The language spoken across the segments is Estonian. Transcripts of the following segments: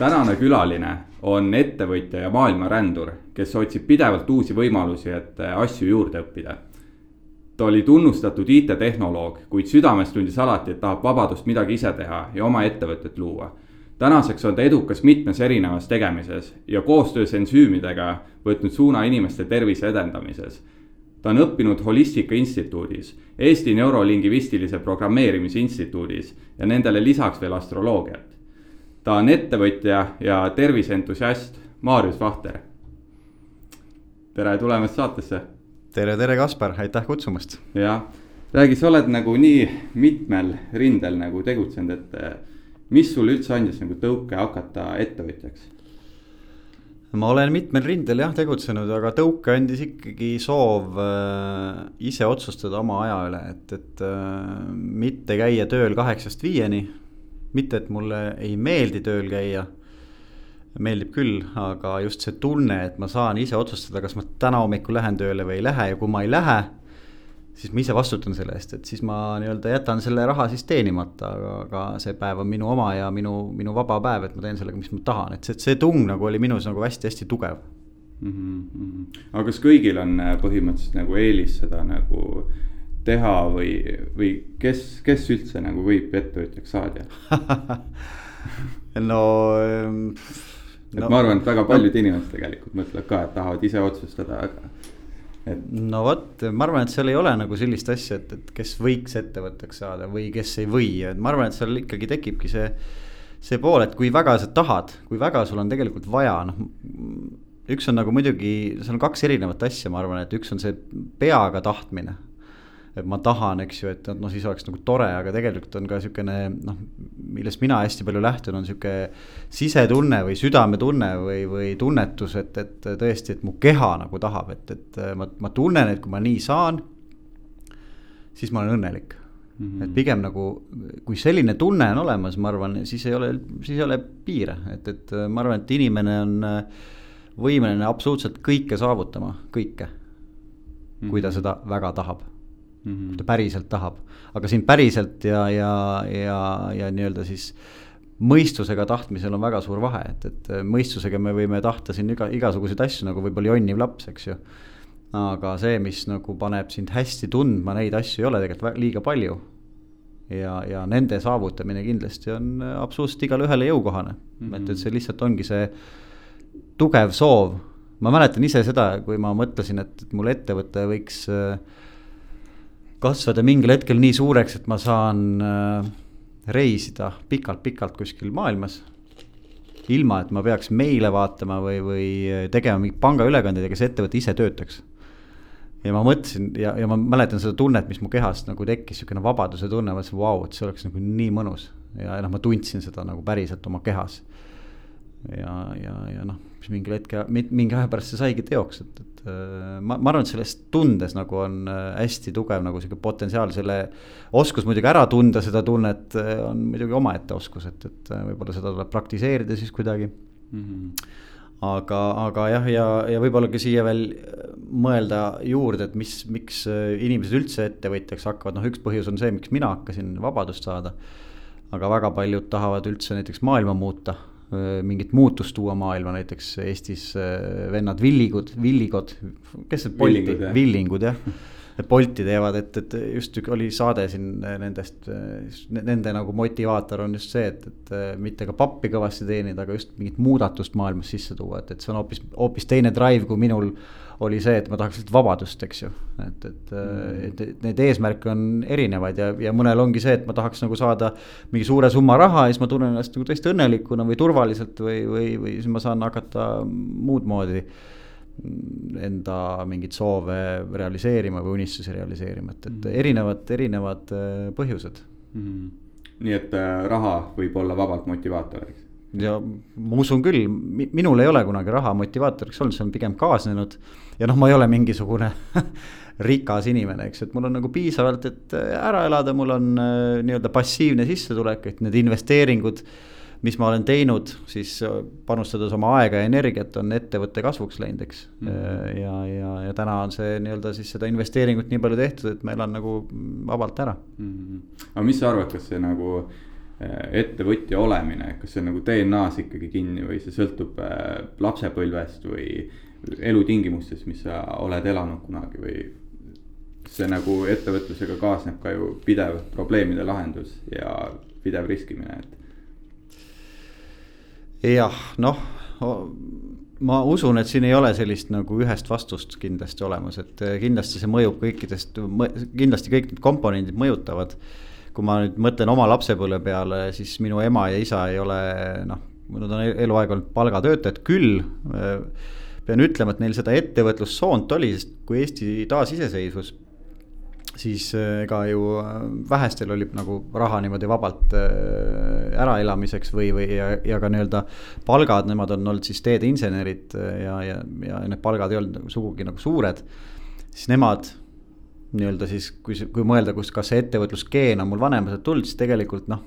tänane külaline on ettevõtja ja maailmarändur, kes otsib pidevalt uusi võimalusi, et asju juurde õppida. ta oli tunnustatud IT-tehnoloog, kuid südames tundis alati, et tahab vabadust midagi ise teha ja oma ettevõtet luua. tänaseks on ta edukas mitmes erinevas tegemises ja koostöös ensüümidega võtnud suuna inimeste tervise edendamises ta on õppinud Holistika Instituudis, Eesti Neurolingvistilise Programmeerimise Instituudis ja nendele lisaks veel astroloogiat. Ta on ettevõtja ja terviseentusiast Maarjus Vahter. tere tulemast saatesse. tere, tere, Kaspar, aitäh kutsumast. jah, räägi, sa oled nagu nii mitmel rindel nagu tegutsenud, et mis sulle üldse andis nagu tõuke hakata ettevõtjaks? ma olen mitmel rindel jah tegutsenud, aga tõuke andis ikkagi soov äh, ise otsustada oma aja üle, et, et äh, mitte käia tööl kaheksast viieni. Mitte, et mulle ei meeldi tööl käia, meeldib küll, aga just see tunne, et ma saan ise otsustada, kas ma täna hommikul lähen tööle või ei lähe ja kui ma ei lähe siis ma ise vastutan selle eest, et siis ma nii-öelda jätan selle raha siis teenimata, aga, aga see päev on minu oma ja minu, minu vaba päev, et ma teen sellega, mis ma tahan, et see, see tung nagu oli minus nagu hästi-hästi tugev mm. -hmm. aga kas kõigil on äh, põhimõtteliselt nagu eelis seda nagu teha või, või kes, kes üldse nagu võib ettevõtjaks saada no ähm, et no, ma arvan, et väga paljud no, inimesed tegelikult mõtlevad ka, et tahavad ise otsustada, aga et no vot, ma arvan, et seal ei ole nagu sellist asja, et, et kes võiks ettevõtteks saada või kes ei või, et ma arvan, et seal ikkagi tekibki see. see pool, et kui väga sa tahad, kui väga sul on tegelikult vaja, noh. üks on nagu muidugi, seal on kaks erinevat asja, ma arvan, et üks on see peaga tahtmine et ma tahan, eks ju, et noh, siis oleks nagu tore, aga tegelikult on ka sihukene noh, millest mina hästi palju lähtun, on sihuke sisetunne või südametunne või, või tunnetus, et, et tõesti, et mu keha nagu tahab, et, et ma, ma tunnen, et kui ma nii saan, siis ma olen õnnelik mm. -hmm. et pigem nagu, kui selline tunne on olemas, ma arvan, siis ei ole, siis ei ole piire, et, et ma arvan, et inimene on võimeline absoluutselt kõike saavutama, kõike mm. -hmm. kui ta seda väga tahab mm, -hmm. kui ta päriselt tahab. aga siin päriselt ja, ja, ja, ja nii-öelda siis mõistusega tahtmisel on väga suur vahe, et, et mõistusega me võime tahta siin iga, igasuguseid asju nagu võib-olla jonniv laps, eks ju. aga see, mis nagu paneb sind hästi tundma, neid asju ei ole tegelikult liiga palju. ja, ja nende saavutamine kindlasti on absoluutselt igale ühele jõukohane mm, -hmm. et, et see lihtsalt ongi see tugev soov. ma mäletan ise seda, kui ma mõtlesin, et, et mul ettevõte võiks äh, kasvada mingil hetkel nii suureks, et ma saan äh, reisida pikalt-pikalt kuskil maailmas. ilma, et ma peaks meile vaatama või, või tegema mingeid pangaülekandeid, ega see ettevõte ise töötaks. ja ma mõtlesin ja, ja ma mäletan seda tunnet, mis mu kehast nagu tekkis, sihukene vabaduse tunne, ma mõtlesin, vau, et see oleks nagu nii mõnus. ja noh, ma tundsin seda nagu päriselt oma kehas. ja, ja, ja noh, mis mingil hetkel, mingi aja pärast see saigi teoks, et, et äh, ma, ma arvan, et selles tundes nagu on äh, hästi tugev nagu sihuke potentsiaal, selle. oskus muidugi ära tunda seda tunnet äh, on muidugi omaette oskus, et, et võib-olla seda tuleb praktiseerida siis kuidagi mm. -hmm aga, aga jah, ja, ja võib-olla ka siia veel mõelda juurde, et mis, miks inimesed üldse ettevõtjaks hakkavad, noh, üks põhjus on see, miks mina hakkasin vabadust saada. aga väga paljud tahavad üldse näiteks maailma muuta mingit muutust tuua maailma, näiteks Eestis äh, vennad Villigud, Villigod, kes need Bolti, Villingud jah Bolti teevad, et, et just oli saade siin nendest, nende nagu motivaator on just see, et, et mitte ka pappi kõvasti teenida, aga just mingit muudatust maailmas sisse tuua, et, et see on hoopis, hoopis teine drive, kui minul oli see, et ma tahaks lihtsalt vabadust, eks ju. et, et mm., et, et neid eesmärke on erinevaid ja, ja mõnel ongi see, et ma tahaks nagu saada mingi suure summa raha ja siis ma tunnen ennast nagu tõesti õnnelikuna või turvaliselt või, või, või siis ma saan hakata muud moodi enda mingeid soove realiseerima või unistusi realiseerima, et, et mm. erinevad, erinevad äh, põhjused mm. -hmm. nii et äh, raha võib olla vabalt motivaatoriks? ja ma usun küll, minul ei ole kunagi raha motivaatoriks olnud, see on pigem kaasnenud. ja noh, ma ei ole mingisugune rikas inimene, eks, et mul on nagu piisavalt, et äh, ära elada, mul on nii-öelda passiivne sissetulek, et need investeeringud mis ma olen teinud, siis äh, panustades oma aega ja energiat, on ettevõtte kasvuks läinud, eks mm. ja, ja, ja täna on see nii-öelda siis seda investeeringut nii palju tehtud, et ma elan nagu vabalt ära mm. -hmm. aga mis sa arvad, kas see nagu ettevõtja olemine, kas see on nagu DNA-s ikkagi kinni või see sõltub lapsepõlvest või elutingimustes, mis sa oled elanud kunagi või see nagu ettevõtlusega kaasneb ka ju pidev probleemide lahendus ja pidev riskimine, et. Jah, noh, ma usun, et siin ei ole sellist nagu ühest vastust kindlasti olemas, et eh, kindlasti see mõjub kõikidest, kindlasti kõik need komponendid mõjutavad. kui ma nüüd mõtlen oma lapsepõlve peale, siis minu ema ja isa ei ole noh, nad on eluaeg olnud palgatöötajad küll eh, pean ütlema, et neil seda ettevõtlussoont oli, sest kui Eesti taasiseseisvus siis äh, ega ju äh, vähestel oli nagu raha niimoodi vabalt äh, äraelamiseks või, või ja, ja ka nii-öelda palgad, nemad on olnud siis teedeinsenerid ja, ja, ja need palgad ei olnud nagu sugugi nagu suured. siis nemad nii-öelda siis, kui, kui mõelda, kust, kas see ettevõtlusgeen on mul vanematelt tulnud, siis tegelikult noh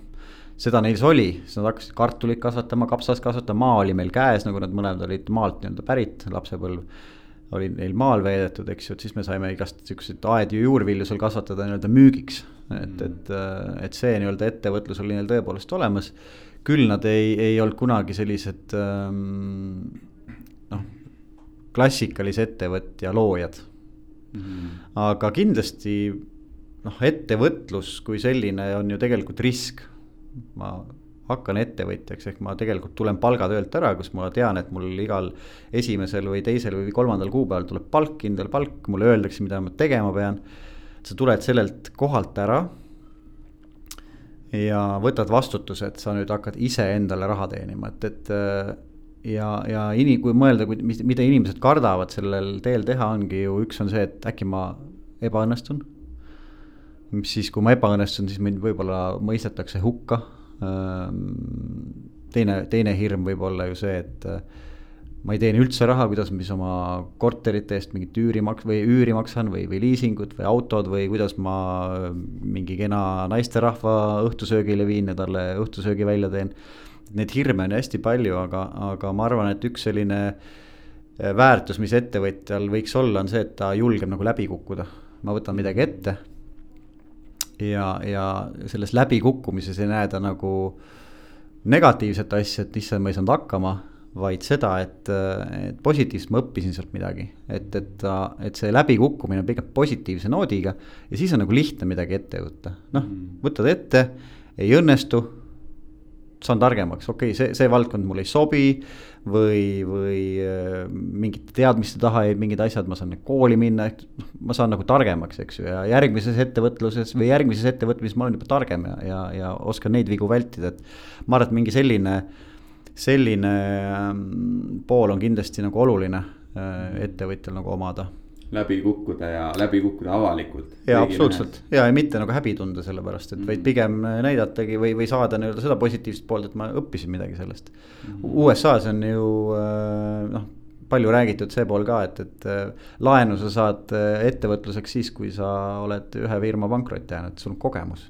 seda neil oli, siis nad hakkasid kartulit kasvatama, kapsast kasvatama, maa oli meil käes, nagu nad mõlemad olid maalt nii-öelda pärit, lapsepõlv oli neil maal veedetud, eks ju, et siis me saime igast siukseid aedu ja juurvilju seal kasvatada nii-öelda müügiks. et, mm. et, et see nii-öelda ettevõtlus oli neil tõepoolest olemas. küll nad ei, ei olnud kunagi sellised ähm, noh, klassikalise ettevõtja loojad mm.. aga kindlasti noh, ettevõtlus kui selline on ju tegelikult risk. ma hakkan ettevõtjaks, ehk ma tegelikult tulen palgatöölt ära, kus ma tean, et mul igal esimesel või teisel või kolmandal kuupäeval tuleb palk, kindel palk, mulle öeldakse, mida ma tegema pean. sa tuled sellelt kohalt ära. ja võtad vastutuse, et sa nüüd hakkad iseendale raha teenima, et, et ja, ja ini-, kui mõelda, mida inimesed kardavad sellel teel teha, ongi ju üks on see, et äkki ma ebaõnnestun. mis siis, kui ma ebaõnnestun, siis mind võib-olla mõistetakse hukka teine, teine hirm võib olla ju see, et äh, ma ei teeni üldse raha, kuidas ma siis oma korterite eest mingit üüri maks- või üüri maksan või, või liisingut või autod või kuidas ma mingi kena naisterahva õhtusöögile viin ja talle õhtusöögi välja teen. Neid hirme on hästi palju, aga, aga ma arvan, et üks selline äh, väärtus, mis ettevõtjal võiks olla, on see, et ta julgeb nagu läbi kukkuda. ma võtan midagi ette ja, ja selles läbikukkumises ei näe ta nagu negatiivset asja, et issand, ma ei saanud hakkama, vaid seda, et, et positiivselt ma õppisin sealt midagi. et, et, et see läbikukkumine on pigem positiivse noodiga ja siis on nagu lihtne midagi ette võtta. noh, mm. võtad ette, ei õnnestu saan targemaks, okei okay,, see, see valdkond mulle ei sobi. või, või äh, mingite teadmiste taha jäid mingid asjad, ma saan kooli minna, noh, ma saan nagu targemaks, eks ju, ja järgmises ettevõtluses või järgmises ettevõtmises ma olen juba targem ja, ja, ja oskan neid vigu vältida, et. ma arvan, et mingi selline, selline ähm, pool on kindlasti nagu oluline äh, ettevõtjal nagu omada läbi kukkuda ja läbi kukkuda avalikult. ja absoluutselt ja, ja mitte nagu häbi tunda selle pärast, et mm -hmm. vaid pigem näidatagi või, või saada nii-öelda seda positiivset poolt, et ma õppisin midagi sellest mm. -hmm. USA-s on ju äh, noh, palju räägitud see pool ka, et, et äh, laenu sa saad äh, ettevõtluseks siis, kui sa oled ühe firma pankrotti jäänud, sul on kogemus.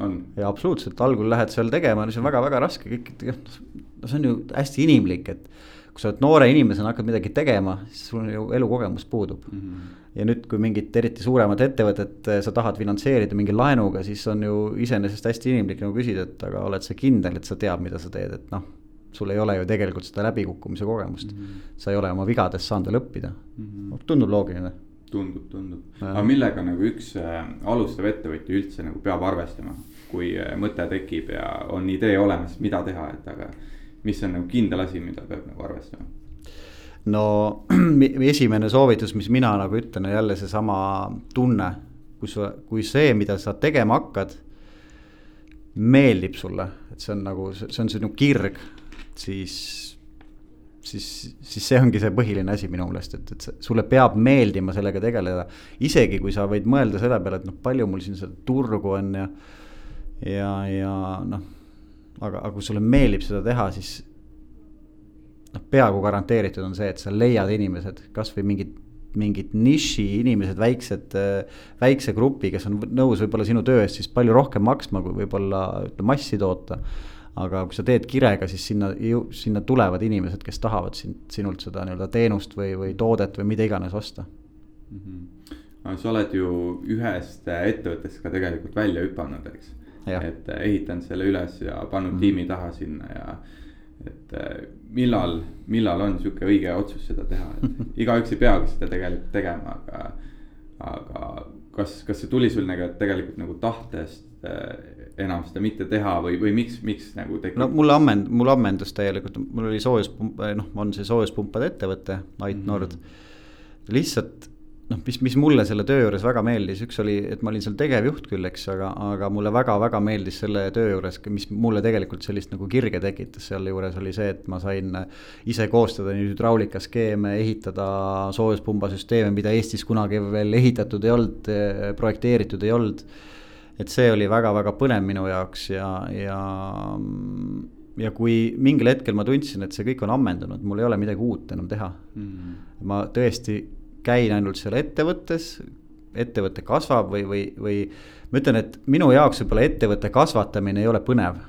on. ja absoluutselt, algul lähed seal tegema, see on väga-väga raske, kõik, noh, see on ju hästi inimlik, et kui sa oled noore inimesena, hakkad midagi tegema, siis sul ju elukogemus puudub mm. -hmm. ja nüüd, kui mingit eriti suuremat ettevõtet eh, sa tahad finantseerida mingi laenuga, siis on ju iseenesest hästi inimlik nagu küsida, et aga oled sa kindel, et sa tead, mida sa teed, et noh. sul ei ole ju tegelikult seda läbikukkumise kogemust mm. -hmm. sa ei ole oma vigadest saanud veel õppida mm. -hmm. tundub loogiline tundub, tundub, aga millega nagu üks äh, alustav ettevõtja üldse nagu peab arvestama, kui äh, mõte tekib ja on idee olemas, mida teha, et aga mis on nagu kindel asi, mida peab nagu arvestama? no esimene soovitus, mis mina nagu ütlen, on jälle seesama tunne, kui sa, kui see, mida sa tegema hakkad, meeldib sulle, et see on nagu, see on sinu kirg, siis siis, siis see ongi see põhiline asi minu meelest, et, et sulle peab meeldima sellega tegeleda. isegi kui sa võid mõelda selle peale, et noh, palju mul siin seda turgu on ja, ja, ja noh aga, aga kui sulle meeldib seda teha, siis noh, peaaegu garanteeritud on see, et sa leiad inimesed, kasvõi mingid mingid niši inimesed, väiksed, väikse grupi, kes on nõus võib-olla sinu töö eest siis palju rohkem maksma, kui võib-olla ütleme massi toota. aga kui sa teed kirega, siis sinna, sinna tulevad inimesed, kes tahavad sind, sinult seda nii-öelda teenust või, või toodet või mida iganes osta mm. -hmm. sa oled ju ühest ettevõttest ka tegelikult välja hüpanud, eks et ehitanud selle üles ja pannud mm. tiimi taha sinna ja et millal, millal on sihuke õige otsus seda teha, et igaüks ei peagi seda tegelikult tegema, aga, aga kas, kas see tuli sul nagu tegelikult nagu tahtest äh, enam seda mitte teha või, või miks, miks nagu tekib? no mulle ammend-, mulle ammendus täielikult, mul oli soojuspump, noh, on see soojuspumpade ettevõte, Ait mm -hmm. Nord. lihtsalt noh, mis, mis mulle selle töö juures väga meeldis, üks oli, et ma olin seal tegevjuht küll, eks, aga, aga mulle väga-väga meeldis selle töö juures, mis mulle tegelikult sellist nagu kirge tekitas sealjuures oli see, et ma sain ise koostada nii hüdraulikaskeeme, ehitada soojuspumbasüsteeme, mida Eestis kunagi veel ehitatud ei olnud, projekteeritud ei olnud. et see oli väga-väga põnev minu jaoks ja, ja ja kui mingil hetkel ma tundsin, et see kõik on ammendunud, mul ei ole midagi uut enam teha mm. ma tõesti käin ainult seal ettevõttes, ettevõte kasvab või, või, või ma ütlen, et minu jaoks võib-olla ettevõtte kasvatamine ei ole põnev.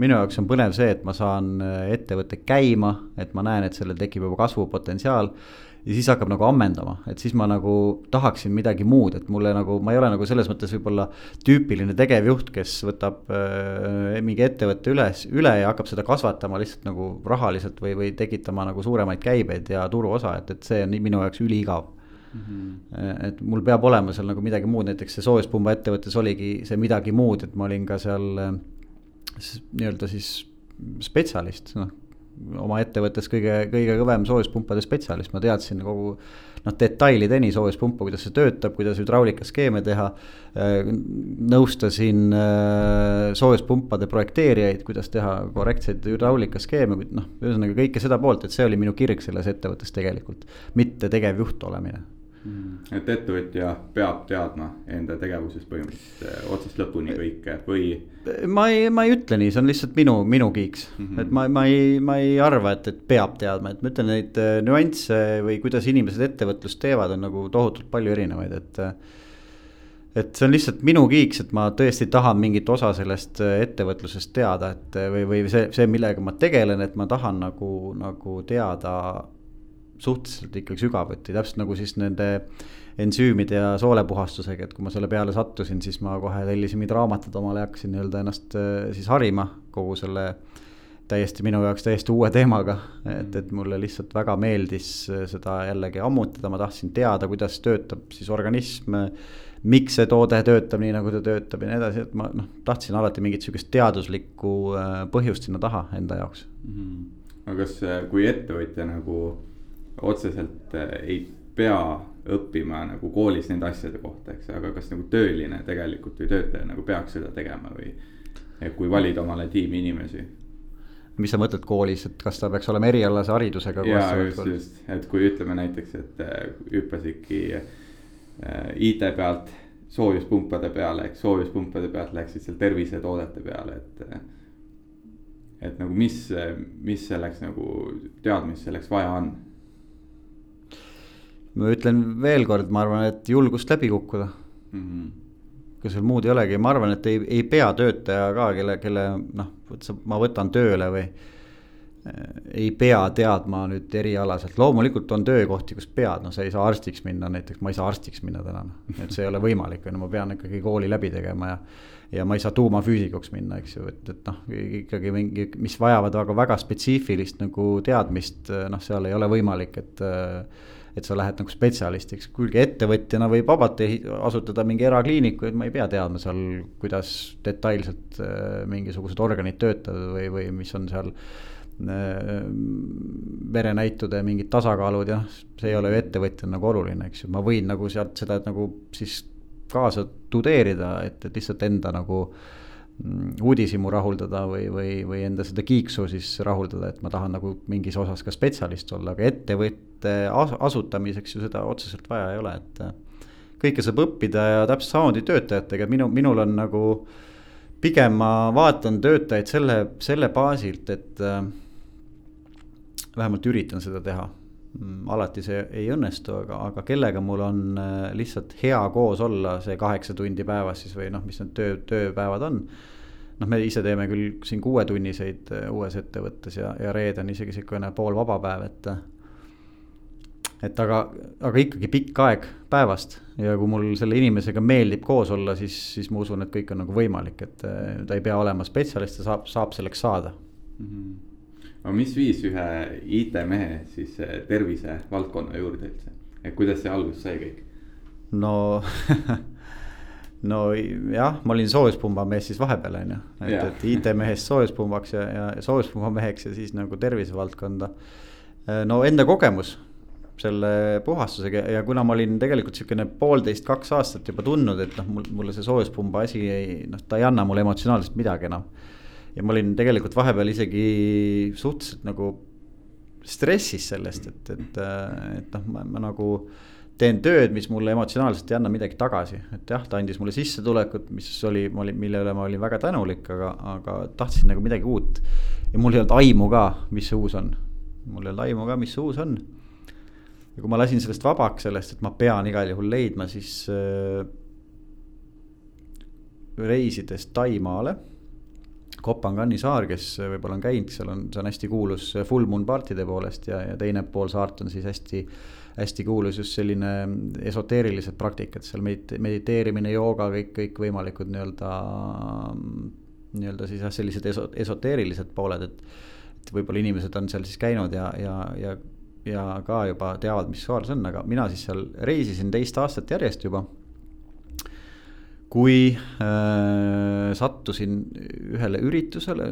minu jaoks on põnev see, et ma saan äh, ettevõtte käima, et ma näen, et sellel tekib juba kasvupotentsiaal. Ja siis hakkab nagu ammendama, et siis ma nagu tahaksin midagi muud, et mulle nagu, ma ei ole nagu selles mõttes võib-olla tüüpiline tegevjuht, kes võtab äh, mingi ettevõtte üles, üle ja hakkab seda kasvatama lihtsalt nagu rahaliselt või, või tekitama nagu suuremaid käibeid ja turuosa, et, et see on minu jaoks üliigav Mm -hmm. et mul peab olema seal nagu midagi muud, näiteks see soojuspumba ettevõttes oligi see midagi muud, et ma olin ka seal äh, nii-öelda siis spetsialist, noh. Oma ettevõttes kõige, kõige kõvem soojuspumpade spetsialist, ma teadsin kogu noh, detailideni soojuspumpa, kuidas see töötab, kuidas hüdraulikaskeeme teha. Äh, nõustasin äh, soojuspumpade projekteerijaid, kuidas teha korrektseid hüdraulikaskeeme, noh, ühesõnaga kõike seda poolt, et see oli minu kirg selles ettevõttes tegelikult, mitte tegevjuht olemine. Et ettevõtja peab teadma enda tegevuses põhimõtteliselt eh, otsast lõpuni kõike või? ma ei, ma ei ütle nii, see on lihtsalt minu, minu kiiks mm, -hmm. et ma, ma ei, ma ei arva, et, et peab teadma, et ma ütlen neid eh, nüansse või kuidas inimesed ettevõtlust teevad, on nagu tohutult palju erinevaid, et et see on lihtsalt minu kiiks, et ma tõesti tahan mingit osa sellest eh, ettevõtlusest teada, et või, või see, see, millega ma tegelen, et ma tahan nagu, nagu teada suhteliselt ikkagi sügavuti, täpselt nagu siis nende ensüümide ja soolepuhastusega, et kui ma selle peale sattusin, siis ma kohe tellisin mingid raamatud omale ja hakkasin nii-öelda ennast äh, siis harima kogu selle täiesti minu jaoks täiesti uue teemaga. et, et mulle lihtsalt väga meeldis äh, seda jällegi ammutada, ma tahtsin teada, kuidas töötab siis organism. miks see toode töötab nii, nagu ta töötab ja nii edasi, et ma noh, tahtsin alati mingit sihukest teaduslikku äh, põhjust sinna taha enda jaoks mm. -hmm. aga kas, kui ettevõtja nagu otseselt äh, ei pea õppima nagu koolis nende asjade kohta, eks, aga kas nagu tööline tegelikult või töötaja nagu peaks seda tegema või. kui valida omale tiimi inimesi. mis sa mõtled koolis, et kas ta peaks olema erialase haridusega? jaa, just, just, et kui ütleme näiteks, et äh, hüppasidki äh, IT pealt soojuspumpade peale, eks soojuspumpade pealt läksid seal tervisetoodete peale, et. et nagu mis, mis selleks nagu teadmist selleks vaja on ma ütlen veel kord, ma arvan, et julgust läbi kukkuda mm. -hmm. kui sul muud ei olegi, ma arvan, et ei, ei pea töötaja ka, kelle, kelle noh, ma võtan tööle või ei pea teadma nüüd erialaselt, loomulikult on töökohti, kus pead, noh, sa ei saa arstiks minna, näiteks ma ei saa arstiks minna täna, noh, et see ei ole võimalik, on ju, ma pean ikkagi kooli läbi tegema ja. ja ma ei saa tuumafüüsikuks minna, eks ju, et, et noh, ikkagi mingi, mis vajavad väga, väga spetsiifilist nagu teadmist, noh, seal ei ole võimalik, et et sa lähed nagu spetsialistiks, kuigi ettevõtjana võib vabalt asutada mingi erakliiniku, et ma ei pea teadma seal, kuidas detailselt äh, mingisugused organid töötavad või, või mis on seal äh, verenäitude mingid tasakaalud ja see ei ole ju ettevõtjal nagu oluline, eks ju, ma võin nagu sealt seda nagu siis kaasa tudeerida, et, et lihtsalt enda nagu mm, uudishimu rahuldada või, või, või enda seda kiiksu siis rahuldada, et ma tahan nagu mingis osas ka spetsialist olla, aga ettevõt-, ettevõtte asutamiseks ju seda otseselt vaja ei ole, et. Äh, kõike saab õppida ja täpselt samamoodi töötajatega, minu, minul on nagu. pigem ma vaatan töötajaid selle, selle baasilt, et äh,. vähemalt üritan seda teha mm, alati see ei õnnestu, aga, aga kellega mul on äh, lihtsalt hea koos olla see kaheksa tundi päevas siis või noh, mis need töö, tööpäevad on. noh, me ise teeme küll siin kuuetunniseid äh, uues ettevõttes ja, ja reede on isegi sihukene pool vaba päev, et et aga, aga ikkagi pikk aeg päevast ja kui mul selle inimesega meeldib koos olla, siis, siis ma usun, et kõik on nagu võimalik, et äh, ta ei pea olema spetsialist, ta saab, saab selleks saada mm. -hmm. aga mis viis ühe IT-mehe siis äh, tervisevaldkonna juurde üldse, et kuidas see alguse sai kõik? no no jah, ma olin soojuspumbamees siis vahepeal on ju, et, et IT-mehest soojuspumbaks ja, ja soojuspumba ja siis nagu tervisevaldkonda. Äh, no enda kogemus selle puhastusega ja kuna ma olin tegelikult sihukene poolteist, kaks aastat juba tundnud, et noh, mul, mulle see soojuspumba asi ei, noh, ta ei anna mulle emotsionaalselt midagi enam. ja ma olin tegelikult vahepeal isegi suhteliselt nagu stressis sellest, et, et, et noh, ma, ma nagu teen tööd, mis mulle emotsionaalselt ei anna midagi tagasi, et jah, ta andis mulle sissetulekut, mis oli, ma olin, mille üle ma olin väga tänulik, aga, aga tahtsin nagu midagi uut. ja mul ei olnud aimu ka, mis see uus on, mul ei olnud aimu ka, mis see uus on ja kui ma lasin sellest vabaks, sellest, et ma pean igal juhul leidma, siis äh, reisides Taimaale. Kopangani saar, kes võib-olla on käinud, seal on, see on hästi kuulus full moon party'de poolest ja, ja teine pool saart on siis hästi. hästi kuulus just selline esoteerilised praktikad, seal medite-, mediteerimine, jooga, kõik, kõikvõimalikud nii-öelda. nii-öelda siis jah, sellised eso-, esoteerilised pooled, et. et võib-olla inimesed on seal siis käinud ja, ja, ja ja ka juba teavad, mis saar see on, aga mina siis seal reisisin teist aastat järjest juba. kui äh, sattusin ühele üritusele,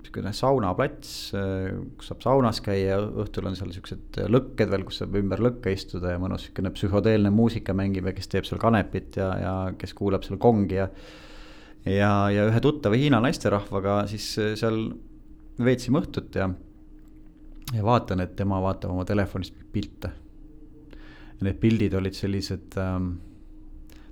sihukene saunaplats äh,, kus saab saunas käia, õhtul on seal siuksed lõkked veel, kus saab ümber lõkke istuda ja mõnus sihukene psühhodeelne muusika mängib ja kes teeb seal kanepit ja, ja kes kuulab seal kongi ja. ja, ja ühe tuttava Hiina naisterahvaga siis seal veetsime õhtut ja ja vaatan, et tema vaatab oma telefonist pilte. ja need pildid olid sellised ähm,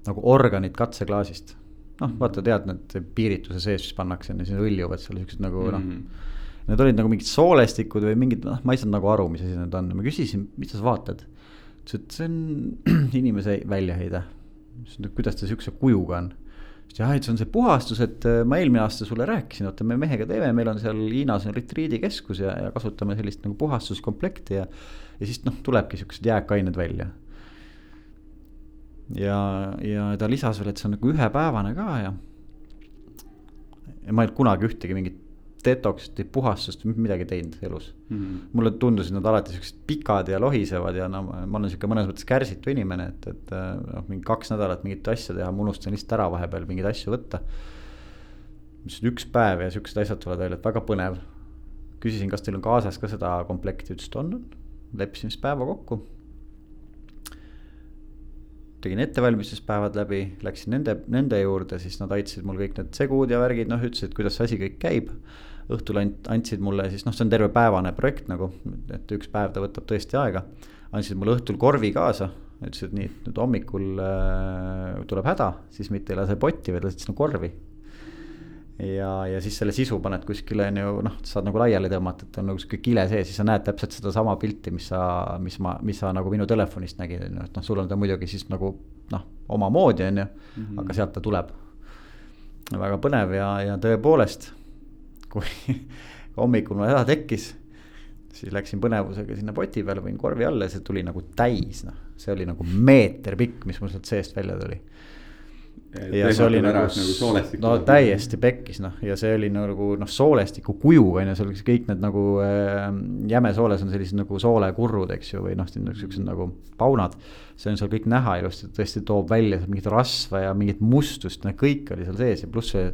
nagu organid katseklaasist. noh, vaata, tead, need piirituse sees, mis pannakse, siis hõljuvad seal siuksed nagu mm -hmm. noh. Need olid nagu mingid soolestikud või mingid, noh, ma ei saanud nagu aru, mis asi need on, ma küsisin, mida sa vaatad. ütles, et see on inimese väljaheide. kuidas ta siukse kujuga on jah, et see on see puhastus, et äh, ma eelmine aasta sulle rääkisin, oota, me mehega teeme, meil on seal Hiinas on retriidikeskus ja, ja kasutame sellist nagu puhastuskomplekti ja. ja siis noh, tulebki siuksed jääkained välja. ja, ja ta lisas veel, et see on nagu ühepäevane ka ja. ja ma ei olnud kunagi ühtegi mingit detox'it või puhastust või midagi teinud elus mm. -hmm. mulle tundusid nad alati siuksed pikad ja lohisevad ja no ma olen sihuke mõnes mõttes kärsitu inimene, et, et noh, mingi kaks nädalat mingit asja teha, ma unustan lihtsalt ära vahepeal mingeid asju võtta. mis üks päev ja siuksed asjad tulevad välja, et väga põnev. küsisin, kas teil on kaasas ka seda komplekti, ütles, et on, on. leppisime siis päeva kokku tegin ettevalmistuspäevad läbi, läksin nende, nende juurde, siis nad aitasid mul kõik need segud ja värgid, noh, ütlesid, kuidas see asi kõik käib õhtul and, andsid mulle siis noh, see on tervepäevane projekt nagu, et üks päev ta võtab tõesti aega. andsid mulle õhtul korvi kaasa, ütlesid nii, et nüüd hommikul äh, tuleb häda, siis mitte ei lase potti, vaid lased sinna korvi. ja, ja siis selle sisu paned kuskile on ju noh, saad nagu laiali tõmmata, et on nagu sihuke kile sees, siis sa näed täpselt sedasama pilti, mis sa, mis ma, mis sa nagu minu telefonist nägid, on ju, et noh, sul on ta muidugi siis nagu noh, omamoodi on ju -hmm. aga sealt ta tuleb väga põnev ja, ja tõepoolest kui hommikul mul häda tekkis, siis läksin põnevusega sinna poti peale, panin korvi alla ja see tuli nagu täis, noh, see oli nagu meeter pikk, mis mul sealt seest välja tuli. ja see oli nagu, nagu no täiesti pekkis noh, ja see oli nagu noh, soolestiku kuju on ju, seal kõik need nagu äh, jäme sooles on sellised nagu soolekurrud, eks ju, või noh, siuksed nagu paunad. see on seal kõik näha ilusti, tõesti toob välja mingit rasva ja mingit mustust, noh kõik oli seal sees ja pluss see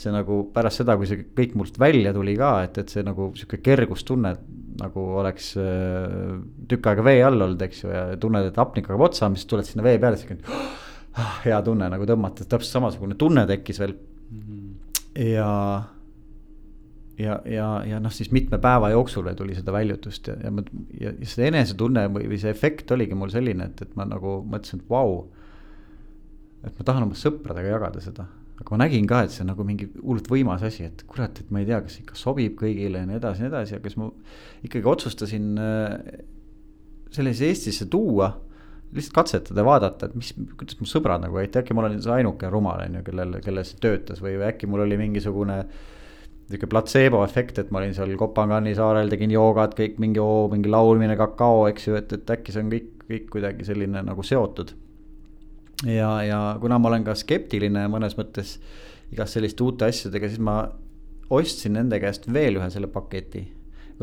see nagu pärast seda, kui see kõik mult välja tuli ka, et, et see nagu sihuke kergustunne nagu oleks äh, tükk aega vee all olnud, eks ju, ja tunned, et hapnik hakkab otsa, siis tuled sinna vee peale, siis ah, hea tunne nagu tõmmata, täpselt samasugune tunne tekkis veel mm. -hmm. ja, ja, ja, ja noh, siis mitme päeva jooksul tuli seda väljutust ja, ja ma ja see enesetunne või, või see efekt oligi mul selline, et, et ma nagu mõtlesin, et vau wow,. et ma tahan oma sõpradega jagada seda aga ma nägin ka, et see on nagu mingi hullult võimas asi, et kurat, et ma ei tea, kas ikka sobib kõigile ja nii edasi ja nii edasi, aga siis ma ikkagi otsustasin äh, selle siis Eestisse tuua. lihtsalt katsetada vaadata, et mis, kuidas mu sõbrad nagu, et äkki ma olen see ainuke rumal, on ju, kellel, kellel see töötas või, või äkki mul oli mingisugune sihuke platseebo efekt, et ma olin seal Kopangani saarel, tegin joogat, kõik mingi oo, mingi laulmine, kakao, eks ju, et, et äkki see on kõik, kõik kuidagi selline nagu seotud. Ja, ja kuna ma olen ka skeptiline mõnes mõttes igast selliste uute asjadega, siis ma ostsin nende käest veel ühe selle paketi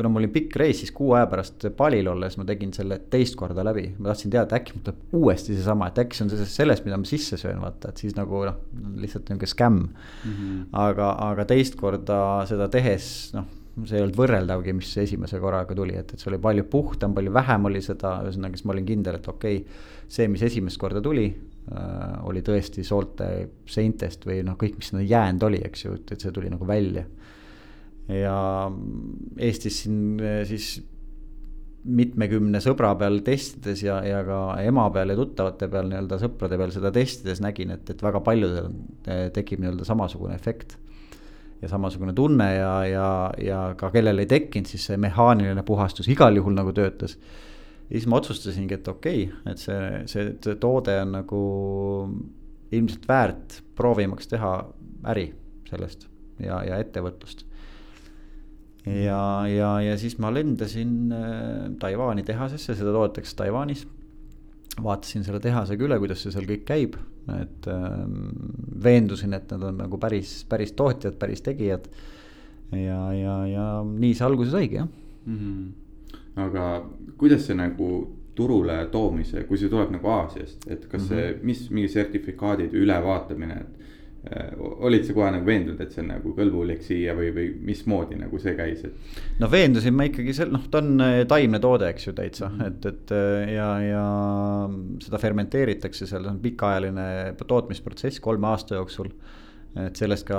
kuna mul oli pikk reis, siis kuu aja pärast palil olles ma tegin selle teist korda läbi. ma tahtsin teada, äkki mul tuleb uuesti seesama, et äkki see on sellest, mida ma sisse söön, vaata, et siis nagu noh, lihtsalt nihuke skämm mm. -hmm. aga, aga teist korda seda tehes, noh, see ei olnud võrreldavgi, mis esimese korraga tuli, et, et see oli palju puhtam, palju vähem oli seda, ühesõnaga siis ma olin kindel, et okei okay,. see, mis esimest korda tuli oli tõesti soolte seintest või noh, kõik, mis sinna jäänud oli, eks ju, et see tuli nagu välja ja Eestis siin eh, siis mitmekümne sõbra peal testides ja, ja ka ema peal ja tuttavate peal nii-öelda sõprade peal seda testides nägin, et, et väga paljudel eh, tekib nii-öelda samasugune efekt. ja samasugune tunne ja, ja, ja ka kellel ei tekkinud, siis see mehaaniline puhastus igal juhul nagu töötas. Ja siis ma otsustasingi, et okei okay,, et see, see, toode on nagu ilmselt väärt proovimaks teha äri sellest ja, ja ettevõtlust ja, ja, ja siis ma lendasin äh, Taiwan'i tehasesse, seda toodetakse Taiwan'is. vaatasin selle tehasega üle, kuidas see seal kõik käib, et äh, veendusin, et nad on nagu päris, päris tootjad, päris tegijad. ja, ja, ja nii see alguse saigi jah mm. -hmm. Aga kuidas see nagu turule toomise, kui see tuleb nagu Aasiast, et kas mm -hmm. see, mis mingi sertifikaadid ülevaatamine, et Äh, olid sa kohe nagu veendunud, et see on nagu kõlbulik siia või, või mismoodi nagu see käis, et? no veendusin ma ikkagi sel-, noh, ta on äh, taimne toode, eks ju täitsa -hmm. et, et äh, ja, ja seda fermenteeritakse seal, see on pikaajaline tootmisprotsess kolme aasta jooksul. et sellest ka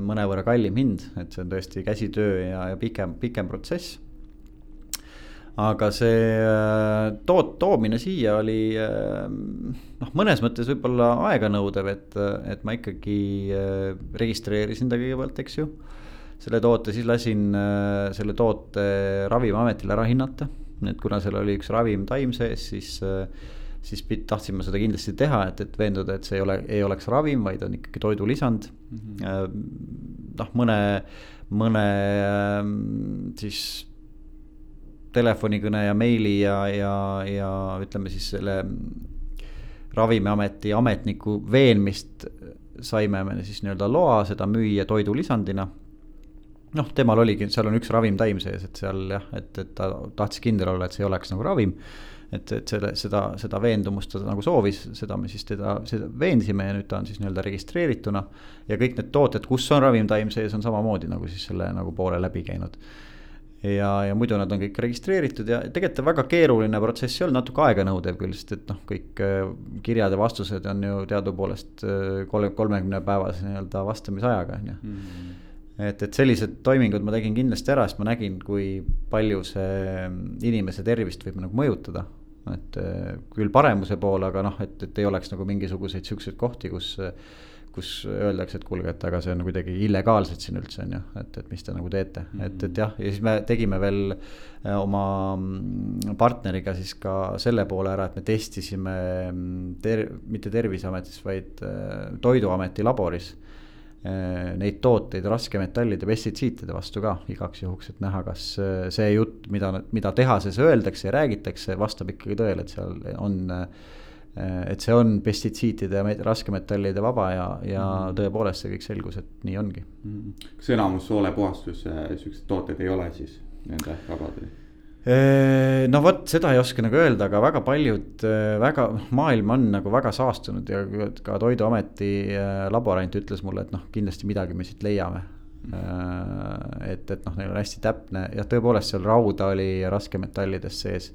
mõnevõrra kallim hind, et see on tõesti käsitöö ja, ja pikem, pikem protsess aga see äh, toot-, toomine siia oli äh, noh, mõnes mõttes võib-olla aeganõudev, et, et ma ikkagi äh, registreerisin ta kõigepealt, eks ju. selle toote, siis lasin selle toote Ravimiametile ära hinnata, et kuna seal oli üks ravim taim sees, siis siis tahtsin ma seda kindlasti teha, et, et veenduda, et see ei ole, ei oleks ravim, vaid on ikkagi toidulisand. Mm -hmm.. noh, mõne, mõne siis telefonikõne ja meili ja, ja, ja ütleme siis selle ravimiameti ametniku veenmist saime me siis nii-öelda loa seda müüa toidulisandina. noh, temal oligi, seal on üks ravimtaim sees, et seal jah, et, et ta tahtis kindel olla, et see ei oleks nagu ravim. et, et selle, seda, seda veendumust ta nagu soovis, seda me siis teda, seda veensime ja nüüd ta on siis nii-öelda registreerituna. ja kõik need tooted, kus on ravimtaim sees, on samamoodi nagu siis selle nagu poole läbi käinud ja, ja muidu nad on kõik registreeritud ja tegelikult on väga keeruline protsess ei olnud, natuke aeganõudev küll, sest et noh, kõik äh, kirjad ja vastused on ju teadupoolest äh, kolme, kolmekümne päevase nii-öelda vastamisajaga, on ju. Mm. et, et sellised toimingud ma tegin kindlasti ära, sest ma nägin, kui palju see inimese tervist võib nagu mõjutada. et äh, küll paremuse poole, aga noh, et, et ei oleks nagu mingisuguseid siukseid kohti, kus kus öeldakse, et kuulge, et aga see on kuidagi illegaalselt siin üldse on ju, et, et mis te nagu teete mm, -hmm. et, et jah, ja siis me tegime veel äh, oma mm, partneriga siis ka selle poole ära, et me testisime mm, ter-, mitte Terviseametis, vaid äh, Toiduameti laboris äh, neid tooteid raskemetallide, pestitsiitide vastu ka igaks juhuks, et näha, kas see jutt, mida, mida tehases öeldakse ja räägitakse, vastab ikkagi tõele, et seal on äh, et see on pestitsiidide ja raskemetallide vaba ja, ja mm. tõepoolest see kõik selgus, et nii ongi. Mm.. kas enamus soolepuhastus, siuksed tooted ei ole siis nende vabadel? no vot, seda ei oska nagu öelda, aga väga paljud väga, maailm on nagu väga saastunud ja ka Toiduameti laborant ütles mulle, et noh, kindlasti midagi me siit leiame. Mm.. et, et noh, neil on hästi täpne ja tõepoolest seal rauda oli raskemetallides sees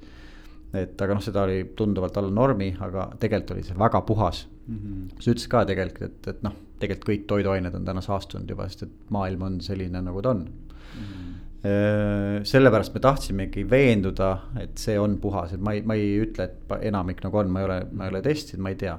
et aga noh, seda oli tunduvalt alla normi, aga tegelikult oli see väga puhas mm. -hmm. sa ütlesid ka tegelikult, et, et noh, tegelikult kõik toiduained on täna saastunud juba, sest et maailm on selline, nagu ta on mm. -hmm sellepärast me tahtsimegi veenduda, et see on puhas, et ma ei, ma ei ütle, et enamik nagu on, ma ei ole, ma ei ole testinud, ma ei tea.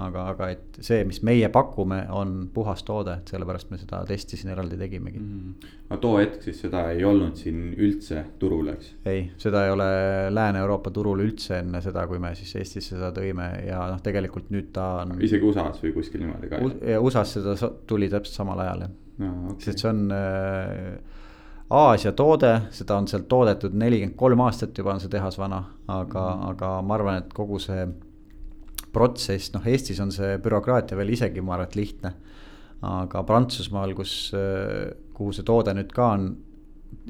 Aga, aga et see, mis meie pakume, on puhas toode, et sellepärast me seda testi siin eraldi tegimegi mm. aga too hetk siis seda ei olnud siin üldse turul, eks? ei, seda ei ole Lääne-Euroopa turul üldse enne seda, kui me siis Eestisse seda tõime ja noh, tegelikult nüüd ta on. isegi USA-s või kuskil niimoodi ka? USA-s seda tuli täpselt samal ajal jah no,. Okay. sest see on äh, Aasia toode, seda on sealt toodetud nelikümmend kolm aastat juba on see tehas vana, aga mm, -hmm. aga ma arvan, et kogu see protsess, noh, Eestis on see bürokraatia veel isegi, ma arvan, et lihtne. aga Prantsusmaal, kus, kuhu see toode nüüd ka on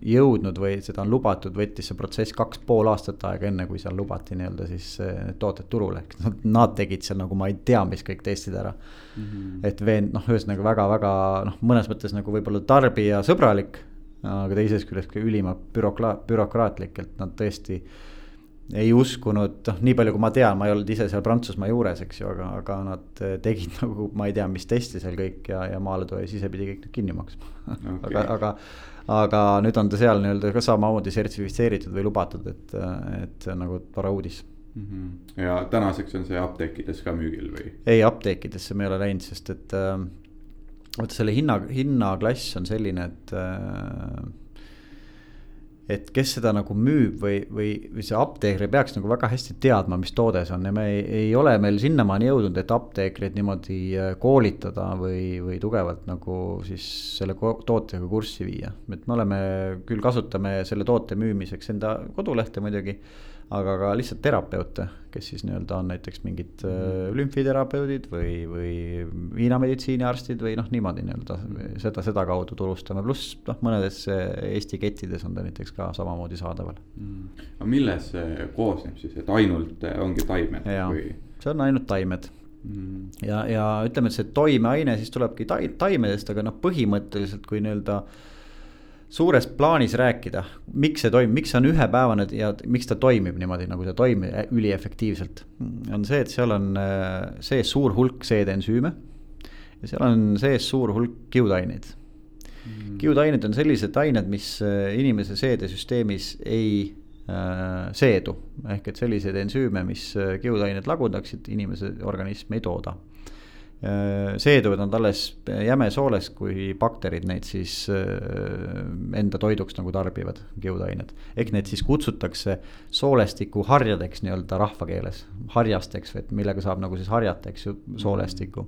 jõudnud või seda on lubatud, võttis see protsess kaks pool aastat aega, enne kui seal lubati nii-öelda siis need tooted turule, ehk nad, nad tegid seal nagu ma ei tea, mis kõik testid ära mm. -hmm. et veen-, noh, ühesõnaga väga-väga noh, mõnes mõttes nagu võib-olla tarbijasõbralik aga teisest küljest ka ülima bürokra-, bürokraatlik, et nad tõesti ei uskunud, noh, nii palju kui ma tean, ma ei olnud ise seal Prantsusmaa juures, eks ju, aga, aga nad tegid nagu ma ei tea, mis testi seal kõik ja, ja maaletooja ise pidi kõik kinni maksma okay. aga, aga, aga nüüd on ta seal nii-öelda ka samamoodi sertifitseeritud või lubatud, et, et see on nagu tore uudis mm. -hmm. ja tänaseks on see apteekides ka müügil või? ei, apteekidesse me ei ole läinud, sest et äh, vot selle hinna, hinnaklass on selline, et äh, et kes seda nagu müüb või, või, või see apteeker peaks nagu väga hästi teadma, mis toode see on ja me ei, ei ole meil sinnamaani jõudnud, et apteekreid niimoodi äh, koolitada või, või tugevalt nagu siis selle tootega kurssi viia. et me oleme, küll kasutame selle toote müümiseks enda kodulehte muidugi aga ka lihtsalt terapeute, kes siis nii-öelda on näiteks mingid äh, lümfiterapeudid või, või Hiina meditsiiniarstid või noh, niimoodi nii-öelda seda, sedakaudu turustame, pluss noh, mõnedes Eesti kettides on ta näiteks ka samamoodi saadaval. Mm.. aga milles see koosneb siis, et ainult ongi taimed või? see on ainult taimed. Mm.. ja, ja ütleme, et see toimeaine siis tulebki taimedest, aga noh, põhimõtteliselt kui nii-öelda äh, suures plaanis rääkida, miks see toimib, miks see on ühepäevane ja miks ta toimib niimoodi, nagu ta toimib üliefektiivselt. on see, et seal on äh, sees suur hulk seedensüüme ja seal on sees suur hulk kiudaineid. Mm.. kiudained on sellised ained, mis äh, inimese seedesüsteemis ei äh, seedu, ehk et selliseid ensüüme, mis kiudained lagundaksid, inimese organism ei tooda seeduvad nad alles jämesooles, kui bakterid neid siis äh, enda toiduks nagu tarbivad, kiudained. ehk need siis kutsutakse soolestiku harjadeks nii-öelda rahvakeeles, harjasteks, et millega saab nagu siis harjata, eks ju, soolestikku.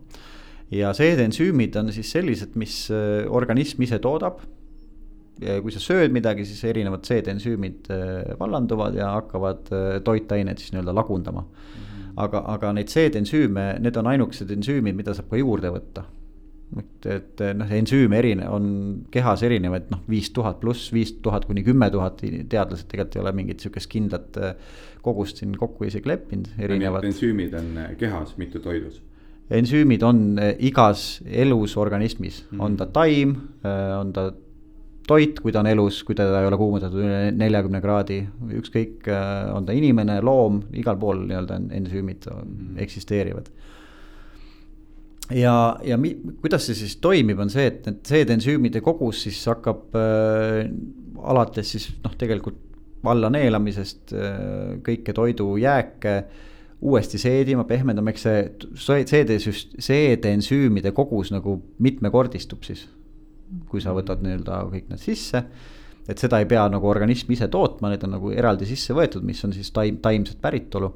ja seedensüümid on siis sellised, mis äh, organism ise toodab. kui sa sööd midagi, siis erinevad seedensüümid vallanduvad ja hakkavad toitainet siis nii-öelda lagundama mm aga, aga neid seedensüüme, need on ainukesed ensüümid, mida saab ka juurde võtta. et, et noh, ensüüme erine-, on kehas erinevaid, noh, viis tuhat pluss viis tuhat kuni kümme tuhat, teadlased tegelikult ei ole mingit sihukest kindlat äh, kogust siin kokku isegi leppinud, erinevad. ensüümid on äh, kehas, mitte toidus ensüümid on äh, igas elus organismis mm, -hmm. on ta taim, on ta toit, kui ta on elus, kui teda ei ole kuumutatud üle neljakümne kraadi, ükskõik, äh, on ta inimene, loom, igal pool nii-öelda ensüümid mm. eksisteerivad. ja, ja mi, kuidas see siis toimib, on see, et need seedensüümide kogus siis hakkab äh, alates siis noh, tegelikult alla neelamisest äh, kõike toidujääke uuesti seedima, pehmendama, eks see seedesüst-, seedensüümide kogus nagu mitmekordistub siis kui sa võtad nii-öelda kõik need sisse. et seda ei pea nagu organism ise tootma, need on nagu eraldi sisse võetud, mis on siis taim, taimset päritolu.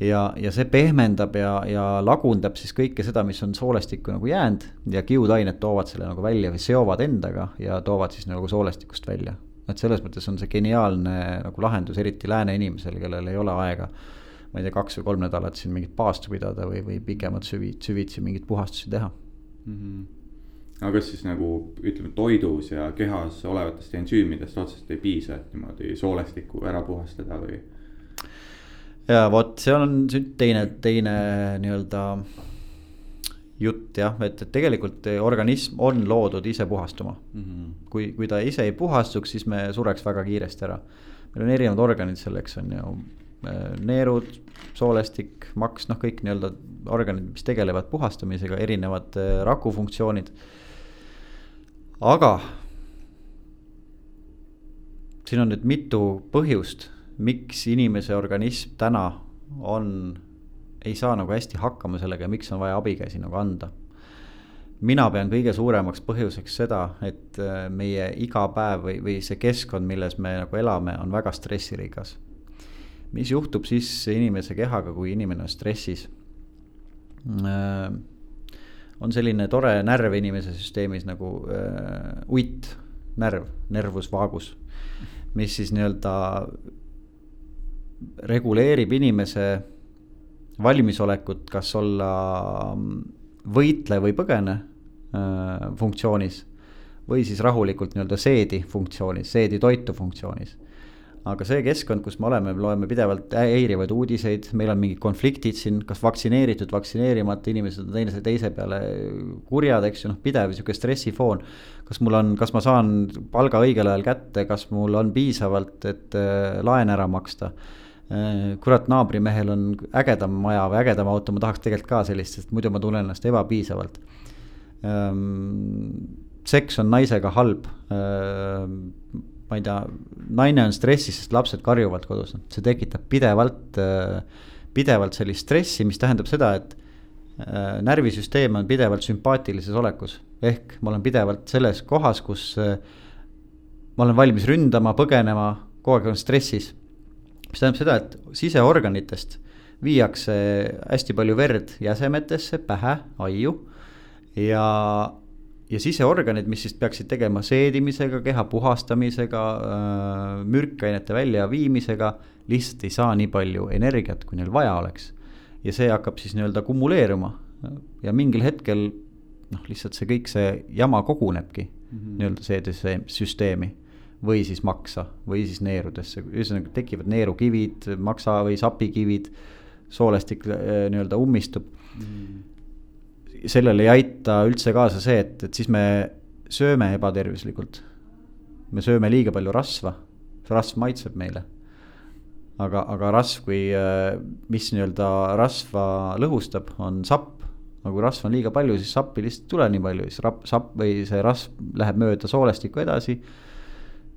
ja, ja see pehmendab ja, ja lagundab siis kõike seda, mis on soolestikku nagu jäänud ja kiudained toovad selle nagu välja või seovad endaga ja toovad siis nagu soolestikust välja. et selles mõttes on see geniaalne nagu lahendus, eriti lääne inimesel, kellel ei ole aega ma ei tea, kaks või kolm nädalat siin mingit paastu pidada või, või pikemat süvi, süvitsi mingeid puhastusi teha mm. -hmm aga kas siis nagu ütleme, toidus ja kehas olevatest ensüümidest otseselt ei piisa, et niimoodi soolestikku ära puhastada või? ja vot, see on teine, teine nii-öelda jutt jah, et, et tegelikult organism on loodud ise puhastuma mm. -hmm. kui, kui ta ise ei puhastuks, siis me sureks väga kiiresti ära. meil on erinevad organid selleks on ju äh, neerud, soolestik, maks, noh, kõik nii-öelda organid, mis tegelevad puhastamisega, erinevad äh, rakufunktsioonid aga siin on nüüd mitu põhjust, miks inimese organism täna on ei saa nagu hästi hakkama sellega ja miks on vaja abikäsi nagu anda. mina pean kõige suuremaks põhjuseks seda, et äh, meie igapäev või, või see keskkond, milles me nagu elame, on väga stressirikas. Mis juhtub siis inimese kehaga, kui inimene on stressis? Äh, on selline tore närv inimese süsteemis nagu äh, uit närv, nervus vagus, mis siis nii-öelda reguleerib inimese valmisolekut, kas olla võitle või põgene äh, funktsioonis või siis rahulikult nii-öelda seedi funktsioonis, seedi toitu funktsioonis aga see keskkond, kus me oleme, me loeme pidevalt häirivaid uudiseid, meil on mingid konfliktid siin, kas vaktsineeritud, vaktsineerimata inimesed on teise, teise peale kurjad, eks ju, noh, pidev sihuke stressifoon. kas mul on, kas ma saan palga õigel ajal kätte, kas mul on piisavalt, et äh, laen ära maksta äh,? kurat, naabrimehel on ägedam maja või ägedam auto, ma tahaks tegelikult ka sellist, sest muidu ma tunnen ennast ebapiisavalt ähm,. seks on naisega halb ähm, ma ei tea, naine on stressis, sest lapsed karjuvad kodus, see tekitab pidevalt, äh, pidevalt sellist stressi, mis tähendab seda, et äh, närvisüsteem on pidevalt sümpaatilises olekus. ehk ma olen pidevalt selles kohas, kus äh, ma olen valmis ründama, põgenema, kogu aeg olen stressis. mis tähendab seda, et siseorganitest viiakse hästi palju verd jäsemetesse, pähe, aiu ja ja siseorganid, mis siis peaksid tegema seedimisega, keha puhastamisega, äh, mürkainete väljaviimisega, lihtsalt ei saa nii palju energiat, kui neil vaja oleks. ja see hakkab siis nii-öelda kumuleeruma ja mingil hetkel noh, lihtsalt see kõik see jama kogunebki mm -hmm. nii-öelda seedesüsteemi või siis maksa või siis neerudesse, ühesõnaga tekivad neerukivid, maksa või sapikivid, soolestik äh, nii-öelda ummistub mm. -hmm sellele ei aita üldse kaasa see, et, et siis me sööme ebatervislikult. me sööme liiga palju rasva, rasv maitseb meile. aga, aga rasv, kui, äh, mis nii-öelda rasva lõhustab, on sapp. aga kui rasva on liiga palju, siis sappi lihtsalt ei tule nii palju, siis rap-, sapp või see rasv läheb mööda soolestikku edasi.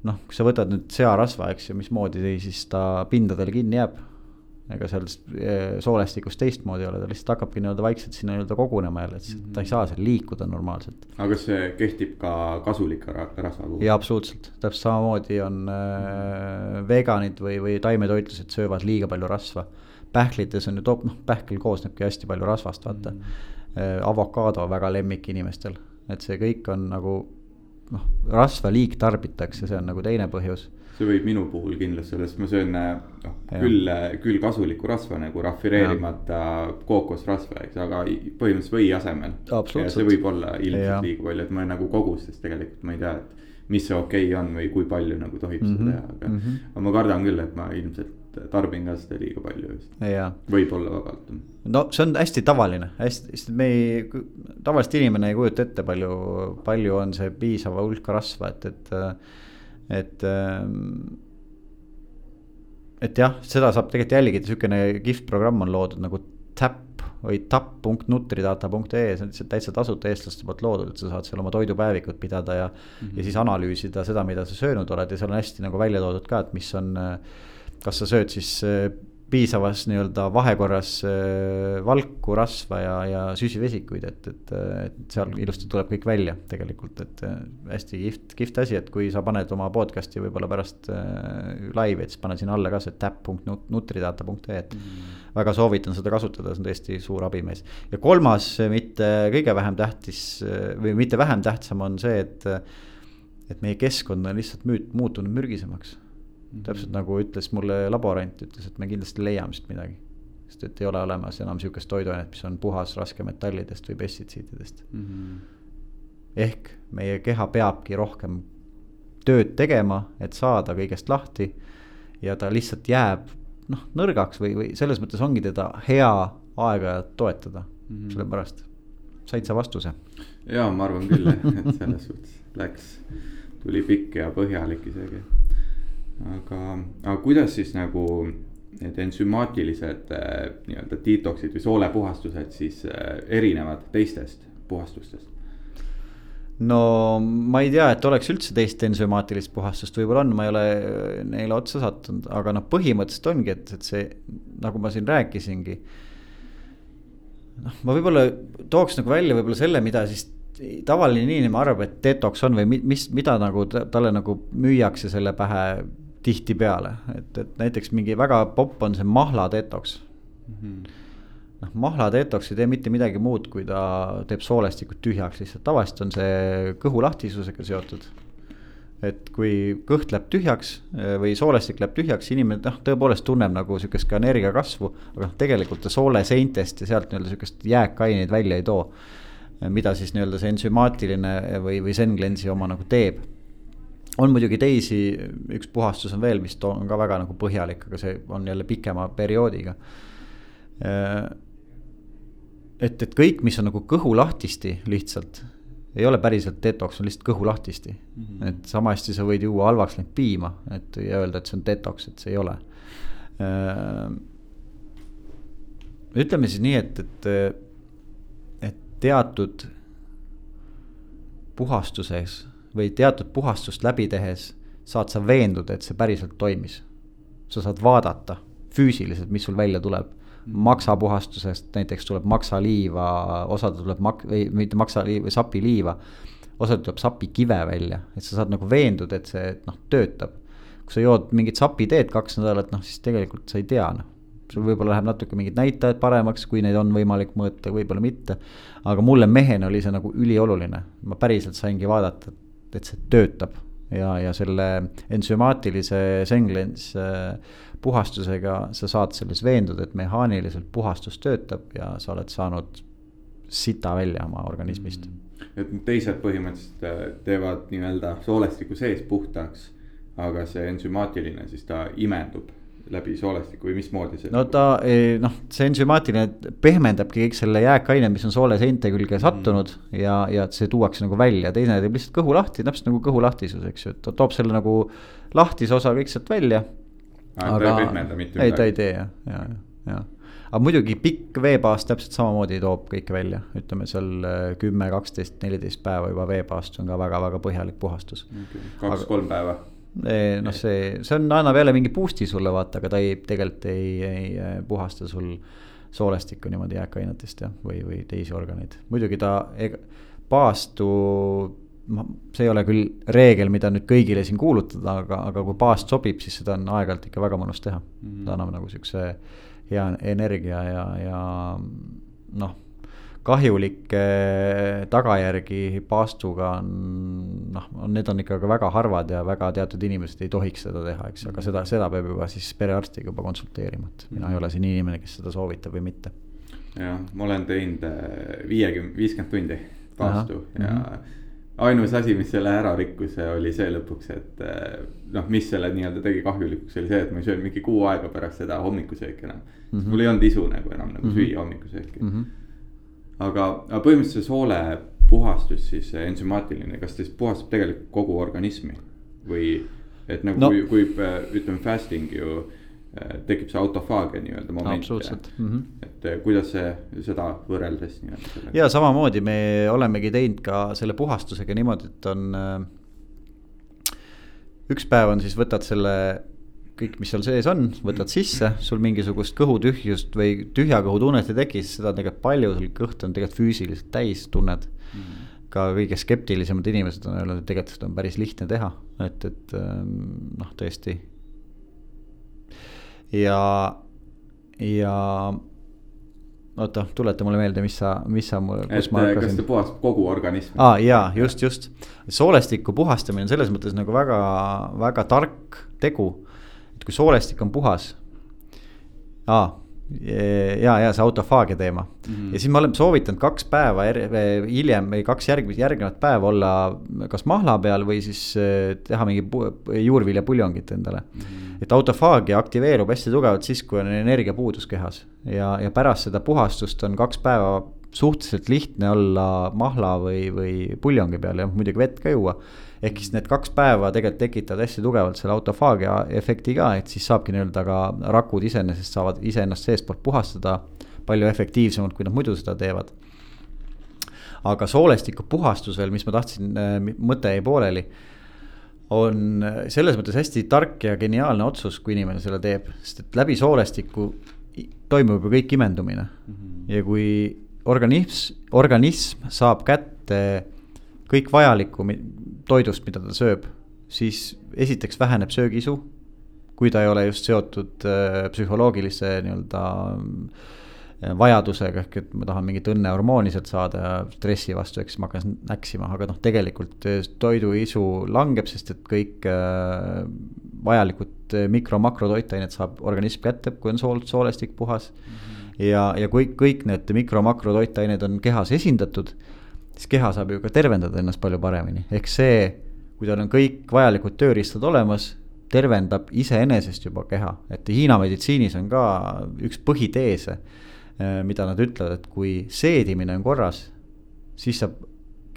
noh, kui sa võtad nüüd searasva, eks ju, mismoodi siis ta pindadele kinni jääb ega seal eh, soolestikust teistmoodi ei ole, ta lihtsalt hakkabki nii-öelda vaikselt sinna nii-öelda kogunema jälle, et mm -hmm. ta ei saa seal liikuda normaalselt. aga kas see kehtib ka kasulike rasva puhul? jaa, absoluutselt, täpselt samamoodi on äh, veganid või, või taimetoitlased söövad liiga palju rasva. pähklites on ju top, noh pähkel koosnebki hästi palju rasvast, vaata mm. -hmm. avokaado väga lemmik inimestel, et see kõik on nagu noh, rasva liigtarbitakse, see on nagu teine põhjus see võib minu puhul kindlasti olla, sest ma söön noh, küll, küll kasulikku rasva nagu rafineerimata kookosrasva, eks, aga põhimõtteliselt või asemel. ja see võib olla ilmselt liiga palju, et ma nagu kogustes tegelikult ma ei tea, et mis see okei okay on või kui palju nagu tohib mm -hmm. seda teha, aga mm, -hmm. aga ma kardan küll, et ma ilmselt tarbin ka seda liiga palju just. võib-olla vabalt. no see on hästi tavaline, hästi, me ei, tavaliselt inimene ei kujuta ette, palju, palju on see piisav hulk rasva, et, et et ähm, et jah, seda saab tegelikult jälgida, sihukene kihvt programm on loodud nagu Tap või tap.nutridata.ee, see on lihtsalt täitsa tasuta eestlaste poolt loodud, et sa saad seal oma toidupäevikut pidada ja mm. -hmm. ja siis analüüsida seda, mida sa söönud oled ja seal on hästi nagu välja toodud ka, et mis on. kas sa sööd siis piisavas nii-öelda vahekorras äh, valku, rasva ja, ja süsivesikuid, et, et, et seal ilusti tuleb kõik välja tegelikult, et äh, hästi kihvt, kihvt asi, et kui sa paned oma podcast'i võib-olla pärast äh, laivi, et siis pane sinna alla ka see täpp.nutridata.ee, et mm. väga soovitan seda kasutada, see on tõesti suur abimees. ja kolmas, mitte kõige vähem tähtis või mitte vähem tähtsam on see, et, et meie keskkond on lihtsalt müü-, muutunud mürgisemaks Mm -hmm. täpselt nagu ütles mulle laborant, ütles, et me kindlasti leiame siit midagi. sest et ei ole olemas enam sihukest toiduainet, mis on puhas raskemetallidest või pestitsiididest mm. -hmm. ehk meie keha peabki rohkem tööd tegema, et saada kõigest lahti. ja ta lihtsalt jääb noh, nõrgaks või, või selles mõttes ongi teda hea aeg-ajalt toetada mm -hmm., sellepärast. said sa vastuse? ja ma arvan küll jah, et selles suhtes läks, tuli pikk ja põhjalik isegi aga, aga kuidas siis nagu need ensümaatilised äh, nii-öelda detox'id või soolepuhastused siis äh, erinevad teistest puhastustest? no ma ei tea, et oleks üldse teist ensümaatilist puhastust, võib-olla on, ma ei ole äh, neile otsa sattunud, aga noh, põhimõtteliselt ongi, et, et see nagu ma siin rääkisingi. noh, ma võib-olla tooks nagu välja võib-olla selle, mida siis tavaline inimene arvab, et detox on või mis, mida nagu talle nagu müüakse selle pähe tihtipeale, et, et näiteks mingi väga popp on see mahla detox mm. -hmm noh, mahla detox ei tee mitte midagi muud, kui ta teeb soolestikud tühjaks lihtsalt, tavaliselt on see kõhu lahtisusega seotud. et kui kõht läheb tühjaks eh, või soolestik läheb tühjaks, inimene noh, tõepoolest tunneb nagu sihukest ka energia kasvu, aga noh, tegelikult ta sooleseintest ja sealt nii-öelda sihukest jääkaineid välja ei too. mida siis nii-öelda see ensümaatiline või, või Zen-Cleanse'i oma nagu teeb on muidugi teisi, üks puhastus on veel, mis on ka väga nagu põhjalik, aga see on jälle pikema perioodiga et, et kõik, mis on nagu kõhulahtisti lihtsalt, ei ole päriselt detox, on lihtsalt kõhulahtisti mm. -hmm. et sama hästi sa võid juua halvaks läinud piima, et ja öelda, et see on detox, et see ei ole. Ütleme siis nii, et, et, et teatud puhastuses või teatud puhastust läbi tehes saad sa veenduda, et see päriselt toimis. sa saad vaadata füüsiliselt, mis sul välja tuleb maksapuhastusest näiteks tuleb maksaliiva, osad tuleb mak-, või mitte maksaliiva, sapiliiva. osad tuleb sapikive välja, et sa saad nagu veenduda, et see noh, töötab. kui sa jood mingit sapiteed kaks nädalat, noh siis tegelikult sa ei tea noh. sul võib-olla läheb natuke mingid näitajad paremaks, kui neid on võimalik mõõta, võib-olla mitte. aga mulle mehena oli see nagu ülioluline, ma päriselt saingi vaadata, et see töötab. Ja, ja selle ensümaatilise Senglens äh, puhastusega sa saad selles veenduda, et mehaaniliselt puhastus töötab ja sa oled saanud sita välja oma organismist. Mm.. et teised põhimõtteliselt äh, teevad nii-öelda soolestiku sees puhtaks, aga see ensümaatiline siis ta imendub läbi soolestiku või mismoodi see? no ta noh, see ensümaatiline pehmendabki kõik selle jääkaine, mis on sooleseinte külge sattunud mm. ja, ja see tuuakse nagu välja, teine teeb lihtsalt kõhu lahti, täpselt nagu kõhulahtisus, eks ju, et ta toob selle nagu lahtise osa kõik sealt välja aga ta ei pehmenda mitte midagi. ei, ta ei tee jah, ja, ja, ja. aga muidugi pikk veepaast täpselt samamoodi toob kõike välja, ütleme seal äh, kümme, kaksteist, neliteist päeva juba veepaast on ka väga-väga põhjalik puhastus okay.. kaks-kolm päeva noh, see, see on, annab jälle mingi boost'i sulle vaata, aga ta ei, tegelikult ei, ei äh, puhasta sul soolestikku niimoodi jääkainetest jah, või, või teisi organeid. muidugi ta, paastu ma, see ei ole küll reegel, mida nüüd kõigile siin kuulutada, aga, aga kui paast sobib, siis seda on aeg-ajalt ikka väga mõnus teha mm. -hmm. ta annab nagu siukse hea energia ja, ja noh, kahjulikke tagajärgi paastuga on noh, need on ikka väga harvad ja väga teatud inimesed ei tohiks seda teha, eks, aga seda, seda peab juba siis perearstiga juba konsulteerima, et mina ei ole siin inimene, kes seda soovitab või mitte. jah, ma olen teinud äh, viiekümne, viiskümmend tundi paastu Aha, ja mm -hmm ainus asi, mis selle ära rikkus, oli see lõpuks, et eh, noh, mis selle nii-öelda tegi kahjulikuks, oli see, et ma ei söönud mingi kuu aega pärast seda hommikusööki enam mm. -hmm. mul ei olnud isu nagu enam nagu mm -hmm. süüa hommikusööki mm. -hmm. Aga, aga põhimõtteliselt see soole puhastus siis ensümaatiline, kas ta siis puhastab tegelikult kogu organismi või et nagu no. kui, kui ütleme fasting ju Äh, tekib see autofaagia nii-öelda moment. absoluutselt. Mm -hmm. et äh, kuidas see, seda võrreldes nii-öelda ja samamoodi me olemegi teinud ka selle puhastusega niimoodi, et on äh,. üks päev on siis võtad selle kõik, mis seal sees on, võtad sisse, sul mingisugust kõhutühjust või tühja kõhu tunnet ei teki, sest seda on tegelikult palju, sul kõht on tegelikult füüsiliselt täis, tunned mm. -hmm ka kõige skeptilisemad inimesed on öelnud, et tegelikult seda on päris lihtne teha, et, et ähm, noh, tõesti ja, ja oota, tuleta mulle meelde, mis sa, mis sa mul, kus et, ma hakkasin. kas ta puhastab kogu organismi? aa ah, jaa, just, just. soolestiku puhastamine on selles mõttes nagu väga, väga tark tegu. Et kui soolestik on puhas. aa, ja, ja see autofaagia teema mm. -hmm. ja siis ma olen soovitanud kaks päeva hiljem või kaks järgmist, järgnevat päeva olla kas mahla peal või siis eh, teha mingi juurviljapuljongit endale mm. -hmm. et autofaagia aktiveerub hästi tugevalt siis, kui on energiapuudus kehas ja, ja pärast seda puhastust on kaks päeva suhteliselt lihtne olla mahla või, või puljongi peal ja muidugi vett ka juua ehk siis need kaks päeva tegelikult tekitavad hästi tugevalt selle autofaagia efekti ka, et siis saabki nii-öelda ka rakud iseenesest saavad iseennast seestpoolt puhastada palju efektiivsemalt, kui nad muidu seda teevad. aga soolestiku puhastus veel, mis ma tahtsin, äh, mõte jäi pooleli on selles mõttes hästi tark ja geniaalne otsus, kui inimene selle teeb, sest et läbi soolestiku toimub ju kõik imendumine mm. -hmm. ja kui organism, organism saab kätte kõik vajalikku toidust, mida ta sööb, siis esiteks väheneb söögiisu. kui ta ei ole just seotud äh, psühholoogilise nii-öelda äh, vajadusega, ehk et ma tahan mingit õnnehormooni sealt saada ja stressi vastu, eks ma hakkan näksima, aga noh, tegelikult äh, toiduisu langeb, sest et kõik vajalikud mikro-makrotoitained saab organism kätte, kui on sool, soolestik puhas mm. -hmm. ja, ja kui kõik need mikro-makrotoitained on kehas esindatud siis keha saab ju ka tervendada ennast palju paremini, ehk see, kui tal on kõik vajalikud tööriistad olemas, tervendab iseenesest juba keha, et Hiina meditsiinis on ka üks põhiteese, eh, mida nad ütlevad, et kui seedimine on korras, siis saab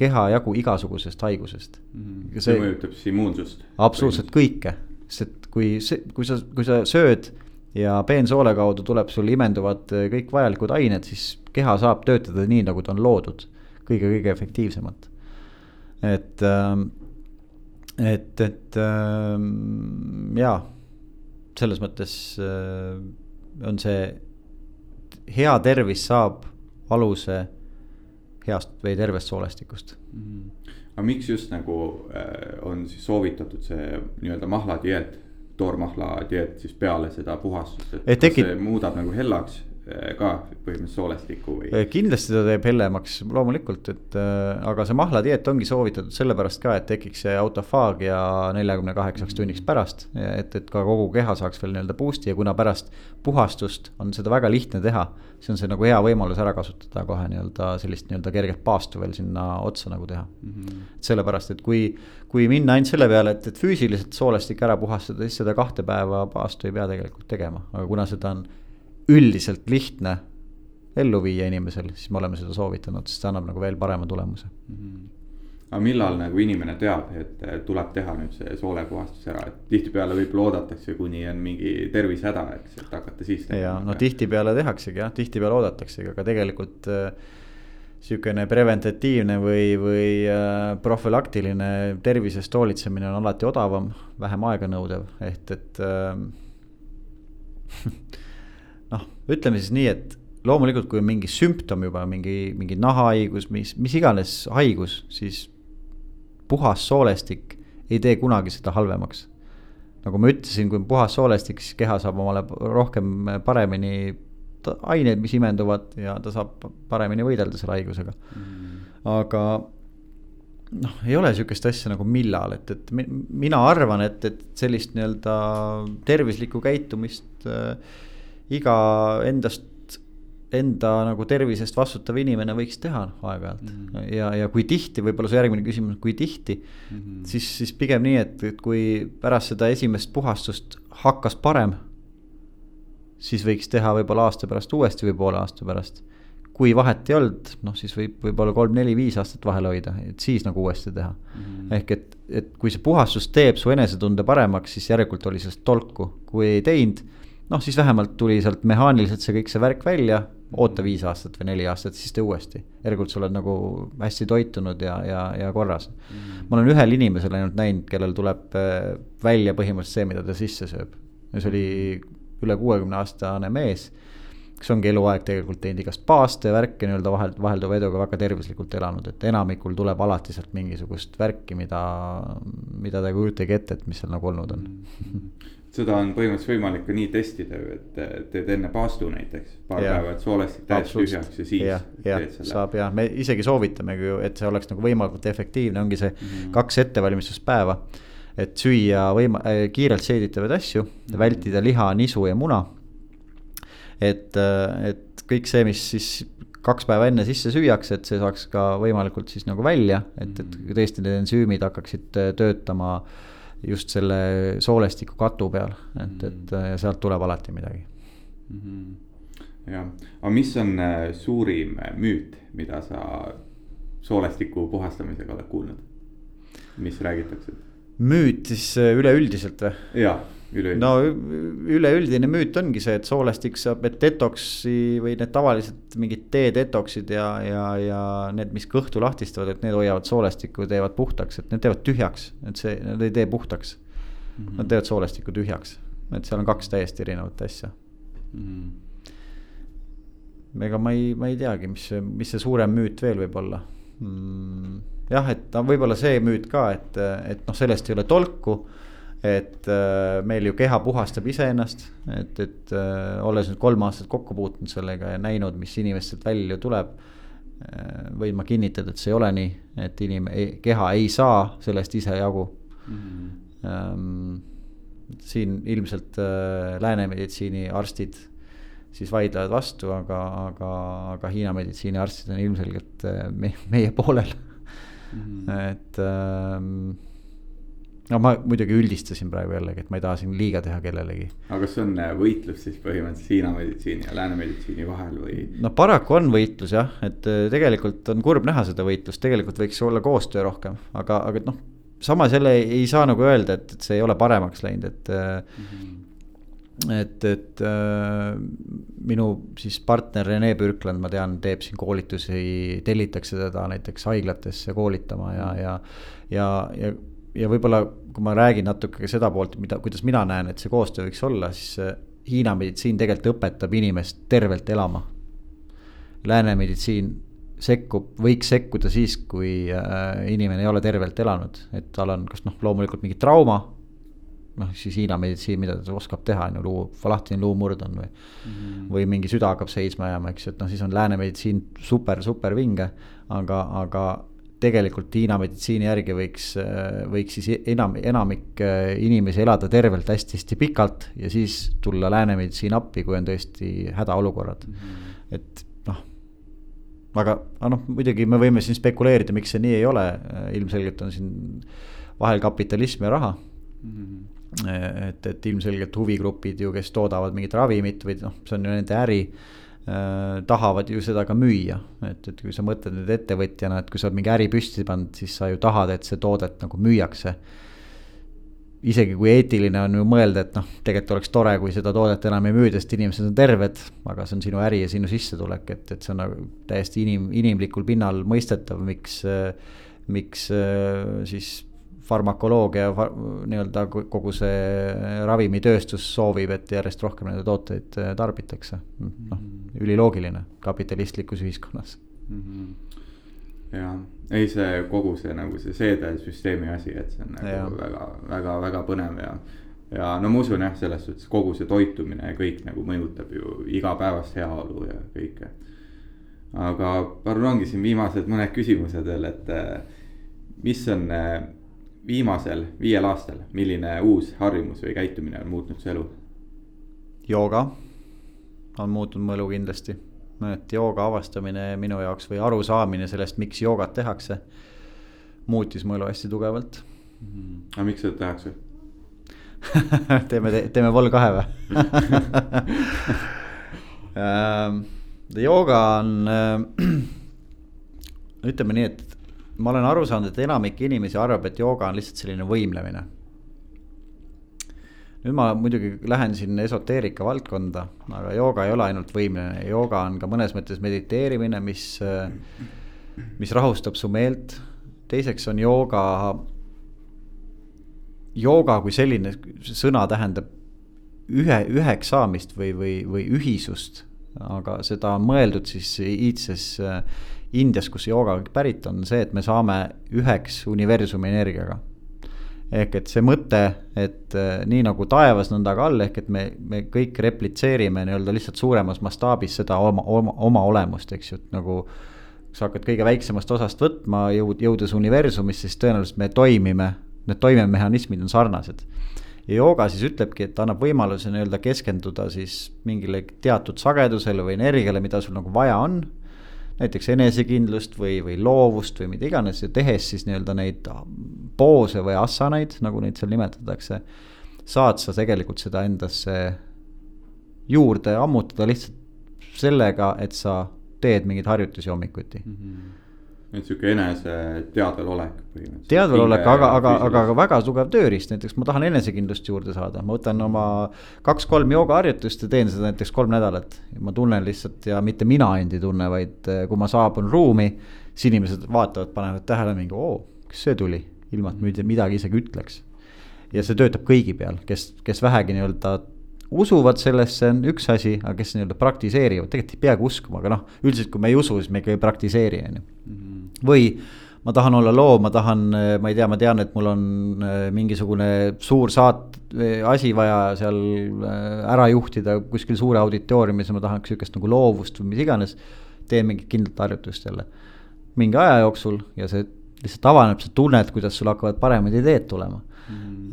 keha jagu igasugusest haigusest. Mm,. see, see mõjutab siis immuunsust. absoluutselt kõike, sest et kui see, kui sa, kui sa sööd ja peensoole kaudu tuleb sul imenduvad eh, kõik vajalikud ained, siis keha saab töötada nii, nagu ta on loodud kõige-kõige efektiivsemalt. et, ähm, et, et ähm, jaa, selles mõttes äh, on see, hea tervis saab aluse heast või tervest soolestikust mm. -hmm. aga miks just nagu äh, on siis soovitatud see nii-öelda mahladieet, toormahladieet siis peale seda puhastust, et, et tekib... kas see muudab nagu hellaks ka põhimõtteliselt soolestikku või? Äh, kindlasti ta teeb hellemaks, loomulikult, et äh, aga see mahladieet ongi soovitatud sellepärast ka, et tekiks see autofaagia neljakümne kaheksaks tunniks pärast. et, et ka kogu keha saaks veel nii-öelda boost'i ja kuna pärast puhastust on seda väga lihtne teha, siis on see nagu hea võimalus ära kasutada kohe nii-öelda sellist nii-öelda kerget paastu veel sinna otsa nagu teha mm. -hmm. sellepärast, et kui, kui minna ainult selle peale, et, et füüsiliselt soolestik ära puhastada, siis seda kahte päeva paastu ei pea tegelikult tegema, aga kuna seda on üldiselt lihtne ellu viia inimesel, siis me oleme seda soovitanud, sest see annab nagu veel parema tulemuse mm. -hmm. aga millal nagu inimene teab, et tuleb teha nüüd see soolepuhastus ära, et tihtipeale võib-olla oodatakse, kuni on mingi tervisehäda, eks, et hakata siis. ja no tihtipeale tehaksegi jah, tihtipeale oodataksegi, aga tegelikult äh, sihukene preventatiivne või, või äh, profülaktiline tervisest hoolitsemine on alati odavam, vähem aeganõudev, ehk et äh, noh, ütleme siis nii, et loomulikult, kui on mingi sümptom juba mingi, mingi nahahaigus, mis, mis iganes haigus, siis puhas soolestik ei tee kunagi seda halvemaks. nagu ma ütlesin, kui on puhas soolestik, siis keha saab omale rohkem paremini aineid, mis imenduvad ja ta saab paremini võidelda selle haigusega mm.. aga noh, ei ole sihukest asja nagu millal, et, et mina arvan, et, et sellist nii-öelda tervislikku käitumist äh, iga endast, enda nagu tervisest vastutav inimene võiks teha aeg-ajalt mm. -hmm. ja, ja kui tihti, võib-olla see järgmine küsimus, kui tihti mm, -hmm. siis, siis pigem nii, et, et kui pärast seda esimest puhastust hakkas parem, siis võiks teha võib-olla aasta pärast uuesti või poole aasta pärast kui vahet ei olnud, noh siis võib võib-olla kolm-neli-viis aastat vahele hoida, et siis nagu uuesti teha mm. -hmm. ehk et, et kui see puhastus teeb su enesetunde paremaks, siis järelikult oli sellest tolku, kui ei teinud noh, siis vähemalt tuli sealt mehaaniliselt see kõik see värk välja, oota viis aastat või neli aastat, siis tee uuesti. järelikult sa oled nagu hästi toitunud ja, ja, ja korras. Mm.. ma olen ühel inimesel ainult näinud, kellel tuleb äh, välja põhimõtteliselt see, mida ta sisse sööb. ja see oli üle kuuekümne aastane mees, kes ongi eluaeg tegelikult teinud igast paaste, värke nii-öelda vahel, vahelduva eduga väga tervislikult elanud, et enamikul tuleb alati sealt mingisugust värki, mida, mida ta ei kujutagi ette, et mis seal nagu olnud on. Mm seda on põhimõtteliselt võimalik ka nii testida ju, et teed enne paastu näiteks. paar ja. päeva, et soolestik täiesti tühjaks ja siis. jah, jah, saab ja me isegi soovitamegi ju, et see oleks nagu võimalikult efektiivne, ongi see mm -hmm. kaks ettevalmistuspäeva. et süüa võima- äh,, kiirelt seeditavaid asju mm, -hmm. vältida liha, nisu ja muna. et, äh, et kõik see, mis siis kaks päeva enne sisse süüakse, et see saaks ka võimalikult siis nagu välja, et, et mhm. tõesti need ensüümid hakkaksid äh, töötama äh, just selle soolestiku katu peal, et, et ja sealt tuleb alati midagi mm. -hmm. jah, aga mis on äh, suurim äh, müüt, mida sa soolestiku puhastamisega oled kuulnud, mis räägitakse? müüt siis äh, üleüldiselt või? jah no üleüldine müüt ongi see, et soolestik saab, et detoksi või need tavalised mingid tee detoksid ja, ja, ja need, mis kõhtu lahtistavad, et need hoiavad soolestikku, teevad puhtaks, et need teevad tühjaks, et see, nad ei tee puhtaks mm. -hmm. Nad teevad soolestikku tühjaks, et seal on kaks täiesti erinevat asja mm. -hmm ega ma ei, ma ei teagi, mis see, mis see suurem müüt veel võib olla mm,. jah, et võib-olla see müüt ka, et, et noh, sellest ei ole tolku. Et äh, meil ju keha puhastab iseennast, et, et äh, olles nüüd kolm aastat kokku puutunud sellega ja näinud, mis inimestelt välja tuleb äh,. võin ma kinnitada, et see ei ole nii, et inim-, keha ei saa sellest ise jagu mm. -hmm. Ähm, siin ilmselt äh, lääne meditsiini arstid siis vaidlevad vastu, aga, aga, aga Hiina meditsiiniarstid on ilmselgelt äh, me, meie poolel mm. -hmm. et ähm, no ma muidugi üldistasin praegu jällegi, et ma ei taha siin liiga teha kellelegi. aga kas see on äh, võitlus siis põhimõtteliselt Hiina meditsiini ja lääne meditsiini vahel või? no paraku on võitlus jah, et äh, tegelikult on kurb näha seda võitlust, tegelikult võiks olla koostöö rohkem, aga, aga noh. samas jälle ei, ei saa nagu öelda, et, et see ei ole paremaks läinud, et mm. -hmm et, et äh, minu siis partner Rene Pürkland, ma tean, teeb siin koolitusi, tellitakse teda näiteks haiglatesse koolitama ja, ja. ja, ja, ja võib-olla, kui ma räägin natuke ka seda poolt, mida, kuidas mina näen, et see koostöö võiks olla, siis Hiina meditsiin tegelikult õpetab inimest tervelt elama. Lääne meditsiin sekkub, võiks sekkuda siis, kui äh, inimene ei ole tervelt elanud, et tal on kas noh, loomulikult mingi trauma noh, siis Hiina meditsiin, mida ta oskab teha, on ju, luu, lahtine luumurd on või mm. -hmm. või mingi süda hakkab seisma jääma, eks ju, et noh, siis on lääne meditsiin super, super vinge. aga, aga tegelikult Hiina meditsiini järgi võiks, võiks siis enam, enamik äh, inimesi elada tervelt hästi-hästi pikalt ja siis tulla lääne meditsiin appi, kui on tõesti hädaolukorrad mm. -hmm. et noh, aga, aga noh, muidugi me võime siin spekuleerida, miks see nii ei ole, ilmselgelt on siin vahel kapitalism ja raha mm. -hmm et, et ilmselgelt huvigrupid ju, kes toodavad mingit ravimit või noh, see on ju nende äri. Tahavad ju seda ka müüa, et, et kui sa mõtled nüüd ettevõtjana, et kui sa oled mingi äri püsti pannud, siis sa ju tahad, et see toodet nagu müüakse. isegi kui eetiline on ju mõelda, et noh, tegelikult oleks tore, kui seda toodet enam ei müüda, sest inimesed on terved. aga see on sinu äri ja sinu sissetulek, et, et see on nagu täiesti inim-, inimlikul pinnal mõistetav, miks, miks siis farmakoloogia nii-öelda kogu see ravimitööstus soovib, et järjest rohkem nende tooteid äh, tarbitakse. noh, mhm. üliloogiline kapitalistlikus ühiskonnas mm. -hmm. ja, ei see kogu see nagu see seedesüsteemi asi, et see on nagu ja. väga, väga, väga põnev ja. ja no ma usun jah, selles suhtes kogu see toitumine ja kõik nagu mõjutab ju igapäevast heaolu ja kõike. aga palun ongi siin viimased mõned küsimused veel, et äh, mis on äh, viimasel viiel aastal, milline uus harjumus või käitumine on muutnud su elu? jooga on muutnud mu elu kindlasti, et jooga avastamine minu jaoks või arusaamine sellest, miks joogat tehakse, muutis mu elu hästi tugevalt mm. -hmm. aga miks seda tehakse teeme, teeme vol kahe või ähm, jooga on, äh, ütleme nii, et ma olen aru saanud, et enamik inimesi arvab, et jooga on lihtsalt selline võimlemine. nüüd ma muidugi lähen siin esoteerika valdkonda, aga jooga ei ole ainult võimlemine, jooga on ka mõnes mõttes mediteerimine, mis, mis rahustab su meelt. teiseks on jooga, jooga kui selline sõna tähendab ühe, üheks saamist või, või, või ühisust. aga seda on mõeldud siis iidses Indias, kus jooga pärit on, see, et me saame üheks universumi energiaga. ehk et see mõte, et äh, nii nagu taevas, nõnda ka all, ehk et me, me kõik replitseerime nii-öelda lihtsalt suuremas mastaabis seda oma, oma, oma olemust, eks ju, et nagu sa hakkad kõige väiksemast osast võtma, jõud, jõudes universumisse, siis tõenäoliselt me toimime, need toimemehhanismid on sarnased ja jooga siis ütlebki, et annab võimaluse nii-öelda keskenduda siis mingile teatud sagedusele või energiale, mida sul nagu vaja on näiteks enesekindlust või, või loovust või mida iganes ja tehes siis nii-öelda neid poose või assanaid, nagu neid seal nimetatakse. saad sa tegelikult seda endasse juurde ammutada lihtsalt sellega, et sa teed mingeid harjutusi hommikuti mm. -hmm et sihuke enese teadvelolek põhimõtteliselt. teadvelolek, aga, aga, aga ka väga tugev tööriist, näiteks ma tahan enesekindlust juurde saada, ma võtan oma kaks-kolm joogaharjutust ja teen seda näiteks kolm nädalat. ma tunnen lihtsalt ja mitte mina ainult ei tunne, vaid eh, kui ma saabun ruumi, siis inimesed vaatavad, panevad tähele mingi, oo, kust see tuli, ilma et midagi isegi ütleks. ja see töötab kõigi peal, kes, kes vähegi nii-öelda usuvad sellesse, on üks asi, aga kes nii-öelda praktiseerivad, tegelikult ei peagi uskuma, aga noh, üldiselt kui me ei usu, siis me ikka ei praktiseeri, on ju. Või ma tahan olla loov, ma tahan, ma ei tea, ma tean, et mul on äh, mingisugune suur saat-, asi vaja seal äh, ära juhtida kuskil suure auditooriumis ja ma tahaks sihukest nagu loovust või mis iganes. teen mingit kindlat harjutust jälle. mingi aja jooksul ja see lihtsalt avaneb, sa tunned, kuidas sul hakkavad paremad ideed tulema. Mm..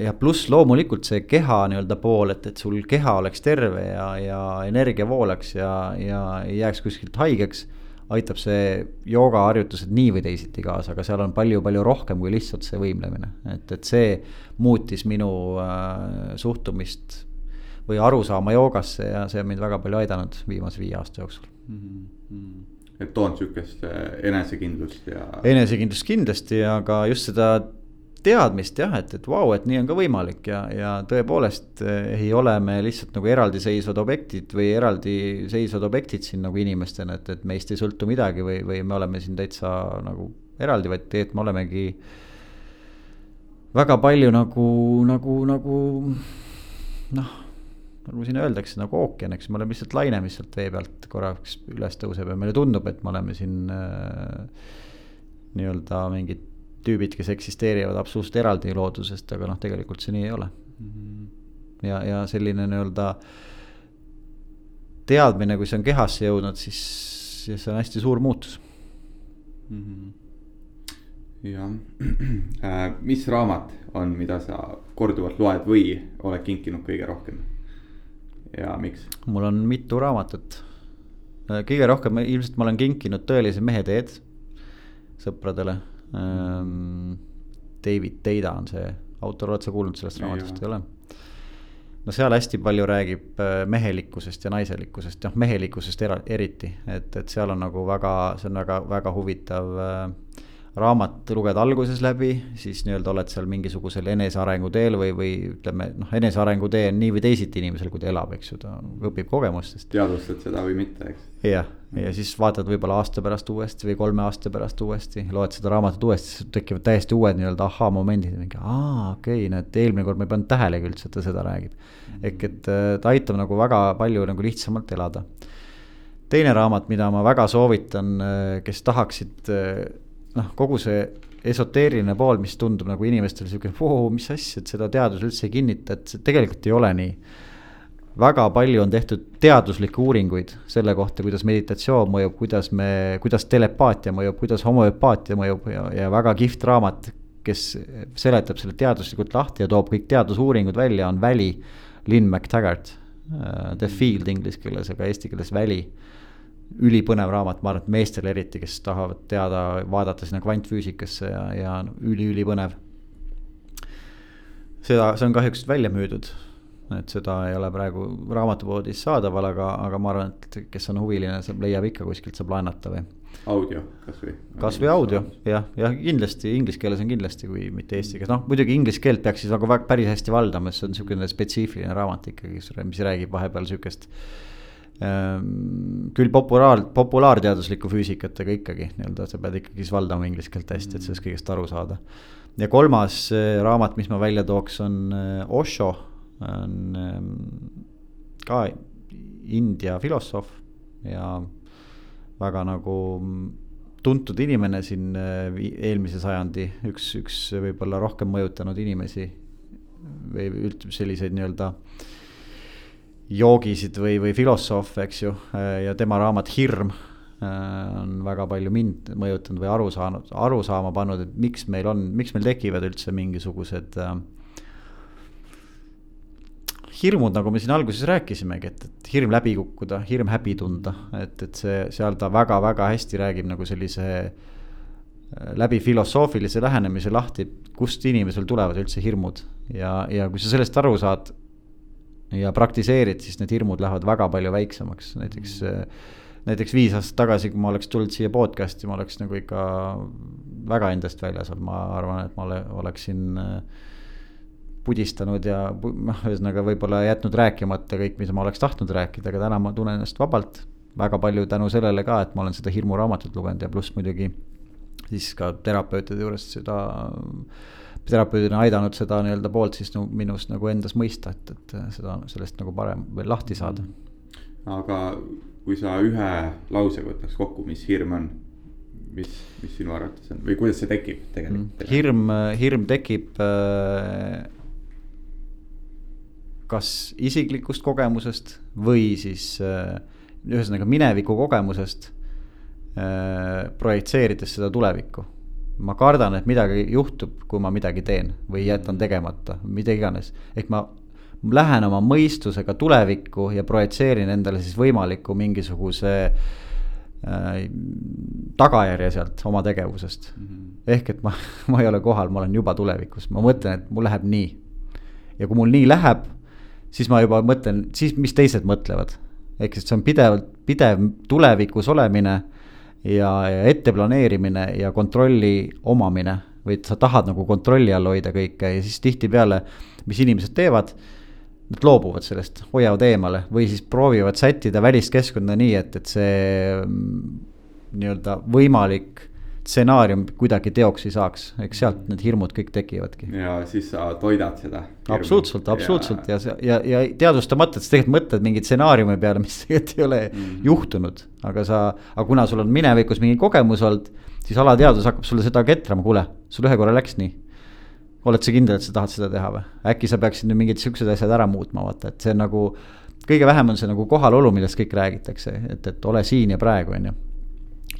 ja pluss loomulikult see keha nii-öelda pool, et, et sul keha oleks terve ja, ja energia voolaks ja, ja ei jääks kuskilt haigeks aitab see joogaharjutused nii või teisiti kaasa, aga seal on palju-palju rohkem kui lihtsalt see võimlemine, et, et see muutis minu äh, suhtumist või arusaama joogasse ja see on mind väga palju aidanud viimase viie aasta jooksul mm. -hmm. et toon sihukest äh, enesekindlust ja. enesekindlust kindlasti, aga just seda teadmist jah, et, et vau wow,, et nii on ka võimalik ja, ja tõepoolest eh, ei ole me lihtsalt nagu eraldiseisvad objektid või eraldiseisvad objektid siin nagu inimestena, et, et meist ei sõltu midagi või, või me oleme siin täitsa nagu eraldi, vaid tegelikult me olemegi väga palju nagu, nagu, nagu noh, nagu siin öeldakse, nagu ookean, eks me oleme lihtsalt laine, mis sealt vee pealt korraks üles tõuseb ja meile tundub, et me oleme siin äh, nii-öelda mingid tüübid, kes eksisteerivad absoluutselt eraldi loodusest, aga noh, tegelikult see nii ei ole. -hmm. ja, ja selline nii-öelda teadmine, kui see on kehasse jõudnud, siis, siis see on hästi suur muutus mm. -hmm jah äh,, mis raamat on, mida sa korduvalt loed või oled kinkinud kõige rohkem ja miks? mul on mitu raamatut. Äh, kõige rohkem ilmselt ma olen kinkinud Tõelise mehe teed sõpradele. David Teida on see autor, oled sa kuulnud sellest raamatust, ei ole? no seal hästi palju räägib äh, mehelikkusest ja naiselikkusest, noh mehelikkusest eriti, et, et seal on nagu väga, see on väga, väga huvitav äh, raamat luged alguses läbi, siis nii-öelda oled seal mingisugusel enesearengu teel või, või ütleme noh, enesearengu tee on nii või teisiti inimesel, kui ta elab, eks ju, ta õpib kogemustest. teadvustad seda või mitte, eks. jah, ja siis vaatad võib-olla aasta pärast uuesti või kolme aasta pärast uuesti, loed seda raamatut uuesti, siis tekivad täiesti uued nii-öelda ahhaa-momendid, mingi aa, okei okay,, näed, eelmine kord ma ei pannud tähelegi üldse, et ta seda räägib. ehk et äh, ta aitab nagu väga palju nagu lihtsamalt elada. teine raamat, mida ma väga soovitan, äh, kes tahaksid äh, noh, kogu see esoteeriline pool, mis tundub nagu inimestele sihuke, mis asja, et seda teadus üldse ei kinnita, et see tegelikult ei ole nii. väga palju on tehtud teaduslikke uuringuid selle kohta, kuidas meditatsioon mõjub, kuidas me, kuidas telepaatia mõjub, kuidas homöopaatia mõjub ja, ja väga kihvt raamat, kes seletab selle teaduslikult lahti ja toob kõik teadusuuringud välja, on Väli, Lynn McTaggart uh,. The Field inglise keeles, aga eesti keeles Väli ülipõnev raamat, ma arvan, et meestele eriti, kes tahavad teada, vaadata sinna kvantfüüsikasse ja, ja üli-ülipõnev. seda, see on kahjuks välja müüdud, et seda ei ole praegu raamatupoodis saadaval, aga, aga ma arvan, et kes on huviline, see leiab ikka kuskilt, saab laenata või. audio kasvõi. kasvõi audio jah, jah kindlasti inglise keeles on kindlasti, kui mitte eesti keeles, noh muidugi inglise keelt peaks siis nagu päris hästi valdama, sest see on niisugune spetsiifiline raamat ikkagi, mis räägib vahepeal Ehm, küll populaar, populaarteaduslikku füüsikat, aga ikkagi nii-öelda sa pead ikkagi siis valdama inglise keelt hästi, et sellest kõigest aru saada. ja kolmas äh, raamat, mis ma välja tooks, on äh, Osho, on ähm, ka India filosoof ja väga nagu tuntud inimene siin äh, eelmise sajandi, üks, üks võib-olla rohkem mõjutanud inimesi või üldse selliseid nii-öelda äh, joogisid või, või filosoofe, eks ju, ja tema raamat Hirm äh, on väga palju mind mõjutanud või aru saanud, aru saama pannud, et miks meil on, miks meil tekivad üldse mingisugused äh, hirmud, nagu me siin alguses rääkisimegi, et, et hirm läbi kukkuda, hirm häbi tunda, et, et see, seal ta väga-väga hästi räägib nagu sellise äh, läbi filosoofilise lähenemise lahti, kust inimesel tulevad üldse hirmud. Ja, ja kui sa sellest aru saad ja praktiseerid, siis need hirmud lähevad väga palju väiksemaks, näiteks mm.. näiteks viis aastat tagasi, kui ma oleks tulnud siia podcast'i, ma oleks nagu ikka väga endast väljas olnud, ma arvan, et ma ole, oleksin äh, pudistanud ja noh, ühesõnaga võib-olla jätnud rääkimata kõik, mida ma oleks tahtnud rääkida, aga täna ma tunnen ennast vabalt. väga palju tänu sellele ka, et ma olen seda hirmuraamatut lugenud ja pluss muidugi siis ka terapeutide juurest seda terapeudina aidanud seda nii-öelda poolt siis no, minust nagu endas mõista, et, et seda, sellest nagu parem veel lahti saada. aga kui sa ühe lausega võtaks kokku, mis hirm on, mis, mis sinu arvates on või kuidas see tekib tegelikult? Mm. hirm, hirm tekib äh, kas isiklikust kogemusest või siis äh, ühesõnaga mineviku kogemusest äh, projitseerides seda tulevikku ma kardan, et midagi juhtub, kui ma midagi teen või jätan tegemata, mida iganes. ehk ma lähen oma mõistusega tulevikku ja projitseerin endale siis võimaliku mingisuguse äh, tagajärje sealt oma tegevusest mm. -hmm. ehk et ma, ma ei ole kohal, ma olen juba tulevikus, ma mõtlen, et mul läheb nii. ja kui mul nii läheb, siis ma juba mõtlen, siis mis teised mõtlevad. ehk siis see on pidevalt, pidev tulevikus olemine ja, ja etteplaneerimine ja kontrolli omamine või et sa tahad nagu kontrolli all hoida kõike ja siis tihtipeale, mis inimesed teevad. Nad loobuvad sellest, hoiavad eemale või siis proovivad sättida välist keskkonda nii, et, et see mm, nii-öelda võimalik stsenaarium kuidagi teoks ei saaks, eks sealt need hirmud kõik tekivadki. ja siis sa toidad seda. absoluutselt, absoluutselt ja, ja, ja, ja teadvustamata, sa tegelikult mõtled mingi stsenaariumi peale, mis tegelikult ei ole mm -hmm. juhtunud. aga sa, aga kuna sul on minevikus mingi kogemus olnud, siis alateadvus hakkab sulle seda ketrama, kuule, sul ühe korra läks nii oled sa kindel, et sa tahad seda teha või? äkki sa peaksid nüüd mingid siuksed asjad ära muutma, vaata, et see on nagu. kõige vähem on see nagu kohalolu, millest kõik räägitakse, et, et ole siin ja praegu, on ju.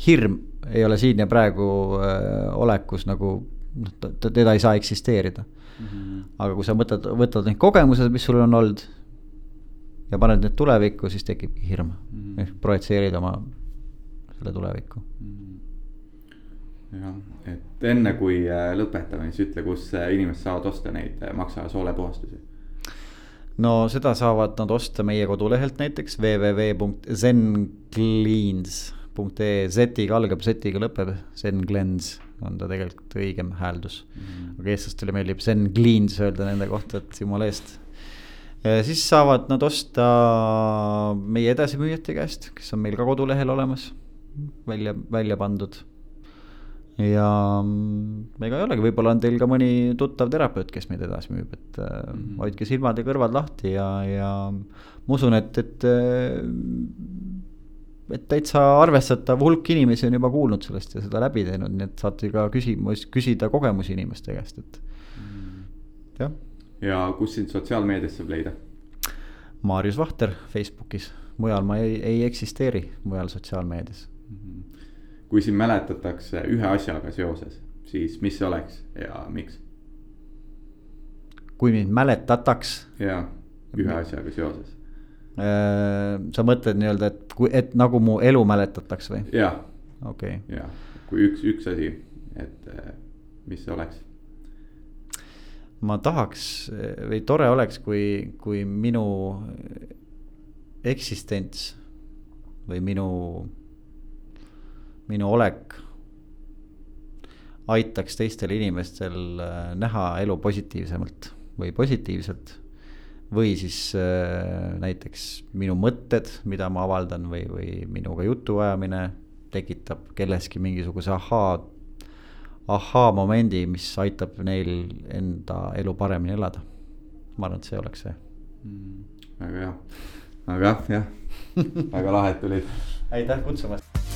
hirm ei ole siin ja praegu äh, olekus nagu noh, teda ei saa eksisteerida mm. -hmm. aga kui sa võtad, võtad need kogemused, mis sul on olnud ja paned need tulevikku, siis tekibki hirm mm -hmm. ehk projitseerid oma selle tulevikku mm. -hmm. jah, et enne kui äh, lõpetame, siis ütle, kus äh, inimesed saavad osta neid maksa soolepuhastusi no seda saavad nad osta meie kodulehelt näiteks www.zencleans Z.ee, Z-iga algab, Z-iga lõpeb, Zen Glens on ta tegelikult õigem hääldus mm. -hmm. aga eestlastele meeldib Zen Cleans öelda nende kohta, et jumala eest. siis saavad nad osta meie edasimüüjate käest, kes on meil ka kodulehel olemas, välja, välja pandud. ja mm, ega ei olegi, võib-olla on teil ka mõni tuttav terapeut, kes meid edasi müüb, et mm -hmm. hoidke silmad ja kõrvad lahti ja, ja ma usun, et, et et täitsa arvestatav hulk inimesi on juba kuulnud sellest ja seda läbi teinud, nii et saate ka küsimus, küsida kogemusi inimeste käest, et mm. jah. ja kus sind sotsiaalmeedias saab leida? Maarjus Vahter Facebookis, mujal ma ei, ei eksisteeri, mujal sotsiaalmeedias. -hmm. kui sind mäletatakse ühe asjaga seoses, siis mis see oleks ja miks? kui mind mäletataks. jaa, ühe asjaga seoses sa mõtled nii-öelda, et et nagu mu elu mäletataks või? jah. okei okay.. jah, kui üks, üks asi, et äh, mis see oleks? ma tahaks või tore oleks, kui, kui minu eksistents või minu, minu olek aitaks teistel inimestel äh, näha elu positiivsemalt või positiivselt või siis äh, näiteks minu mõtted, mida ma avaldan või, või minuga jutuajamine tekitab kelleski mingisuguse ahaa, ahaa-momendi, mis aitab neil enda elu paremini elada. ma arvan, et see oleks see mm,. väga hea, aga jah, jah väga lahe, et tulid. aitäh kutsumast.